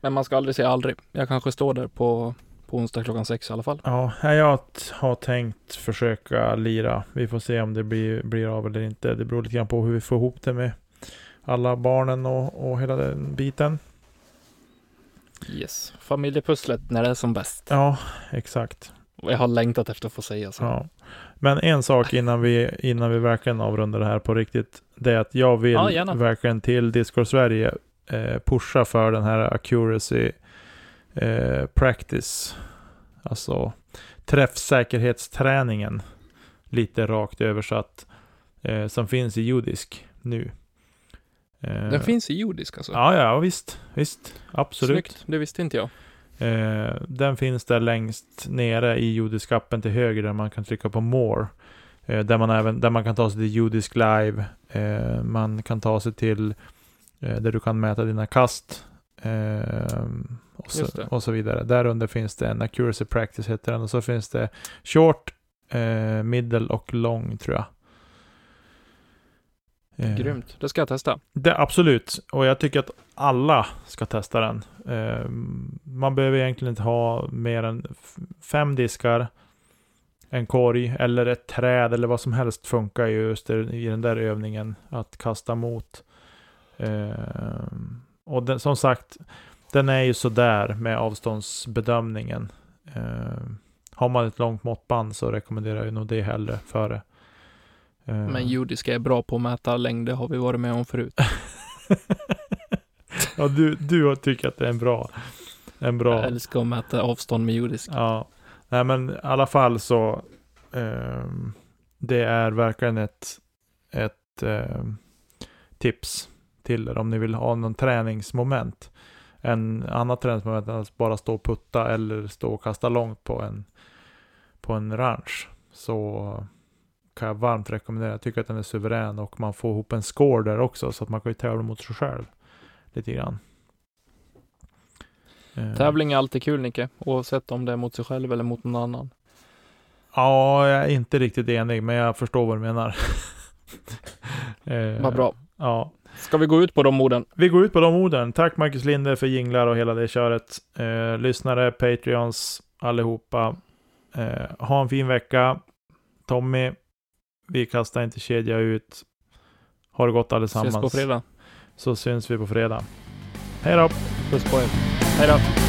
Men man ska aldrig säga aldrig. Jag kanske står där på, på onsdag klockan sex i alla fall. Ja, jag har tänkt försöka lira. Vi får se om det blir, blir av eller inte. Det beror lite grann på hur vi får ihop det med alla barnen och, och hela den biten. Yes. Familjepusslet när det är som bäst. Ja, exakt. Jag har längtat efter att få säga så. Ja. Men en sak innan vi, innan vi verkligen avrundar det här på riktigt. Det är att jag vill Ja, verkligen till Discord Sverige eh, pusha för den här accuracy eh, practice. Alltså träffsäkerhetsträningen. Lite rakt översatt. Eh, som finns i judisk nu. Eh, Den finns i jordisk alltså? Ja, ja, visst. Visst. Absolut. Snyggt. Det visste inte jag. Eh, den finns där längst nere i judiskappen till höger där man kan trycka på more. Eh, där, man även, där man kan ta sig till judisk live. Eh, man kan ta sig till eh, där du kan mäta dina kast. Eh, och, så, och så vidare. Där under finns det en accuracy practice heter den. Och så finns det short, eh, middle och long tror jag. Eh, Grymt. Det ska jag testa. det, absolut, och jag tycker att alla ska testa den. Eh, man behöver egentligen inte ha mer än fem diskar, en korg eller ett träd eller vad som helst funkar ju just i i den där övningen att kasta mot. Eh, och den, som sagt, den är ju sådär med avståndsbedömningen. Eh, har man ett långt måttband så rekommenderar jag nog det hellre före. Eh, Men jordiska är bra på att mäta längd, det har vi varit med om förut. ja, du, du tycker att det är en bra... En bra... Jag älskar att mäta avstånd med jordisk. Ja. Nej men i alla fall så. ehm, det är verkligen ett, ett ehm, tips till er om ni vill ha någon träningsmoment. En annat träningsmoment än att bara stå och putta eller stå och kasta långt på en, på en ranch. Så kan jag varmt rekommendera. Jag tycker att den är suverän och man får ihop en score där också så att man kan ju tävla mot sig själv. Lite grann. Eh, Tävling är alltid kul Nicke, oavsett om det är mot sig själv eller mot någon annan. Ja, jag är inte riktigt enig, men jag förstår vad du menar. Eh, Vad bra. Ja. Ska vi gå ut på de orden? Vi går ut på de orden. Tack Marcus Linde för jinglar och hela det köret. Eh, lyssnare, Patreons, allihopa. Eh, ha en fin vecka. Tommy, vi kastar inte kedja ut. Ha det gott allesammans. Ses på fredag. Så syns vi på fredag. Hej då! Puss på er. Hej då.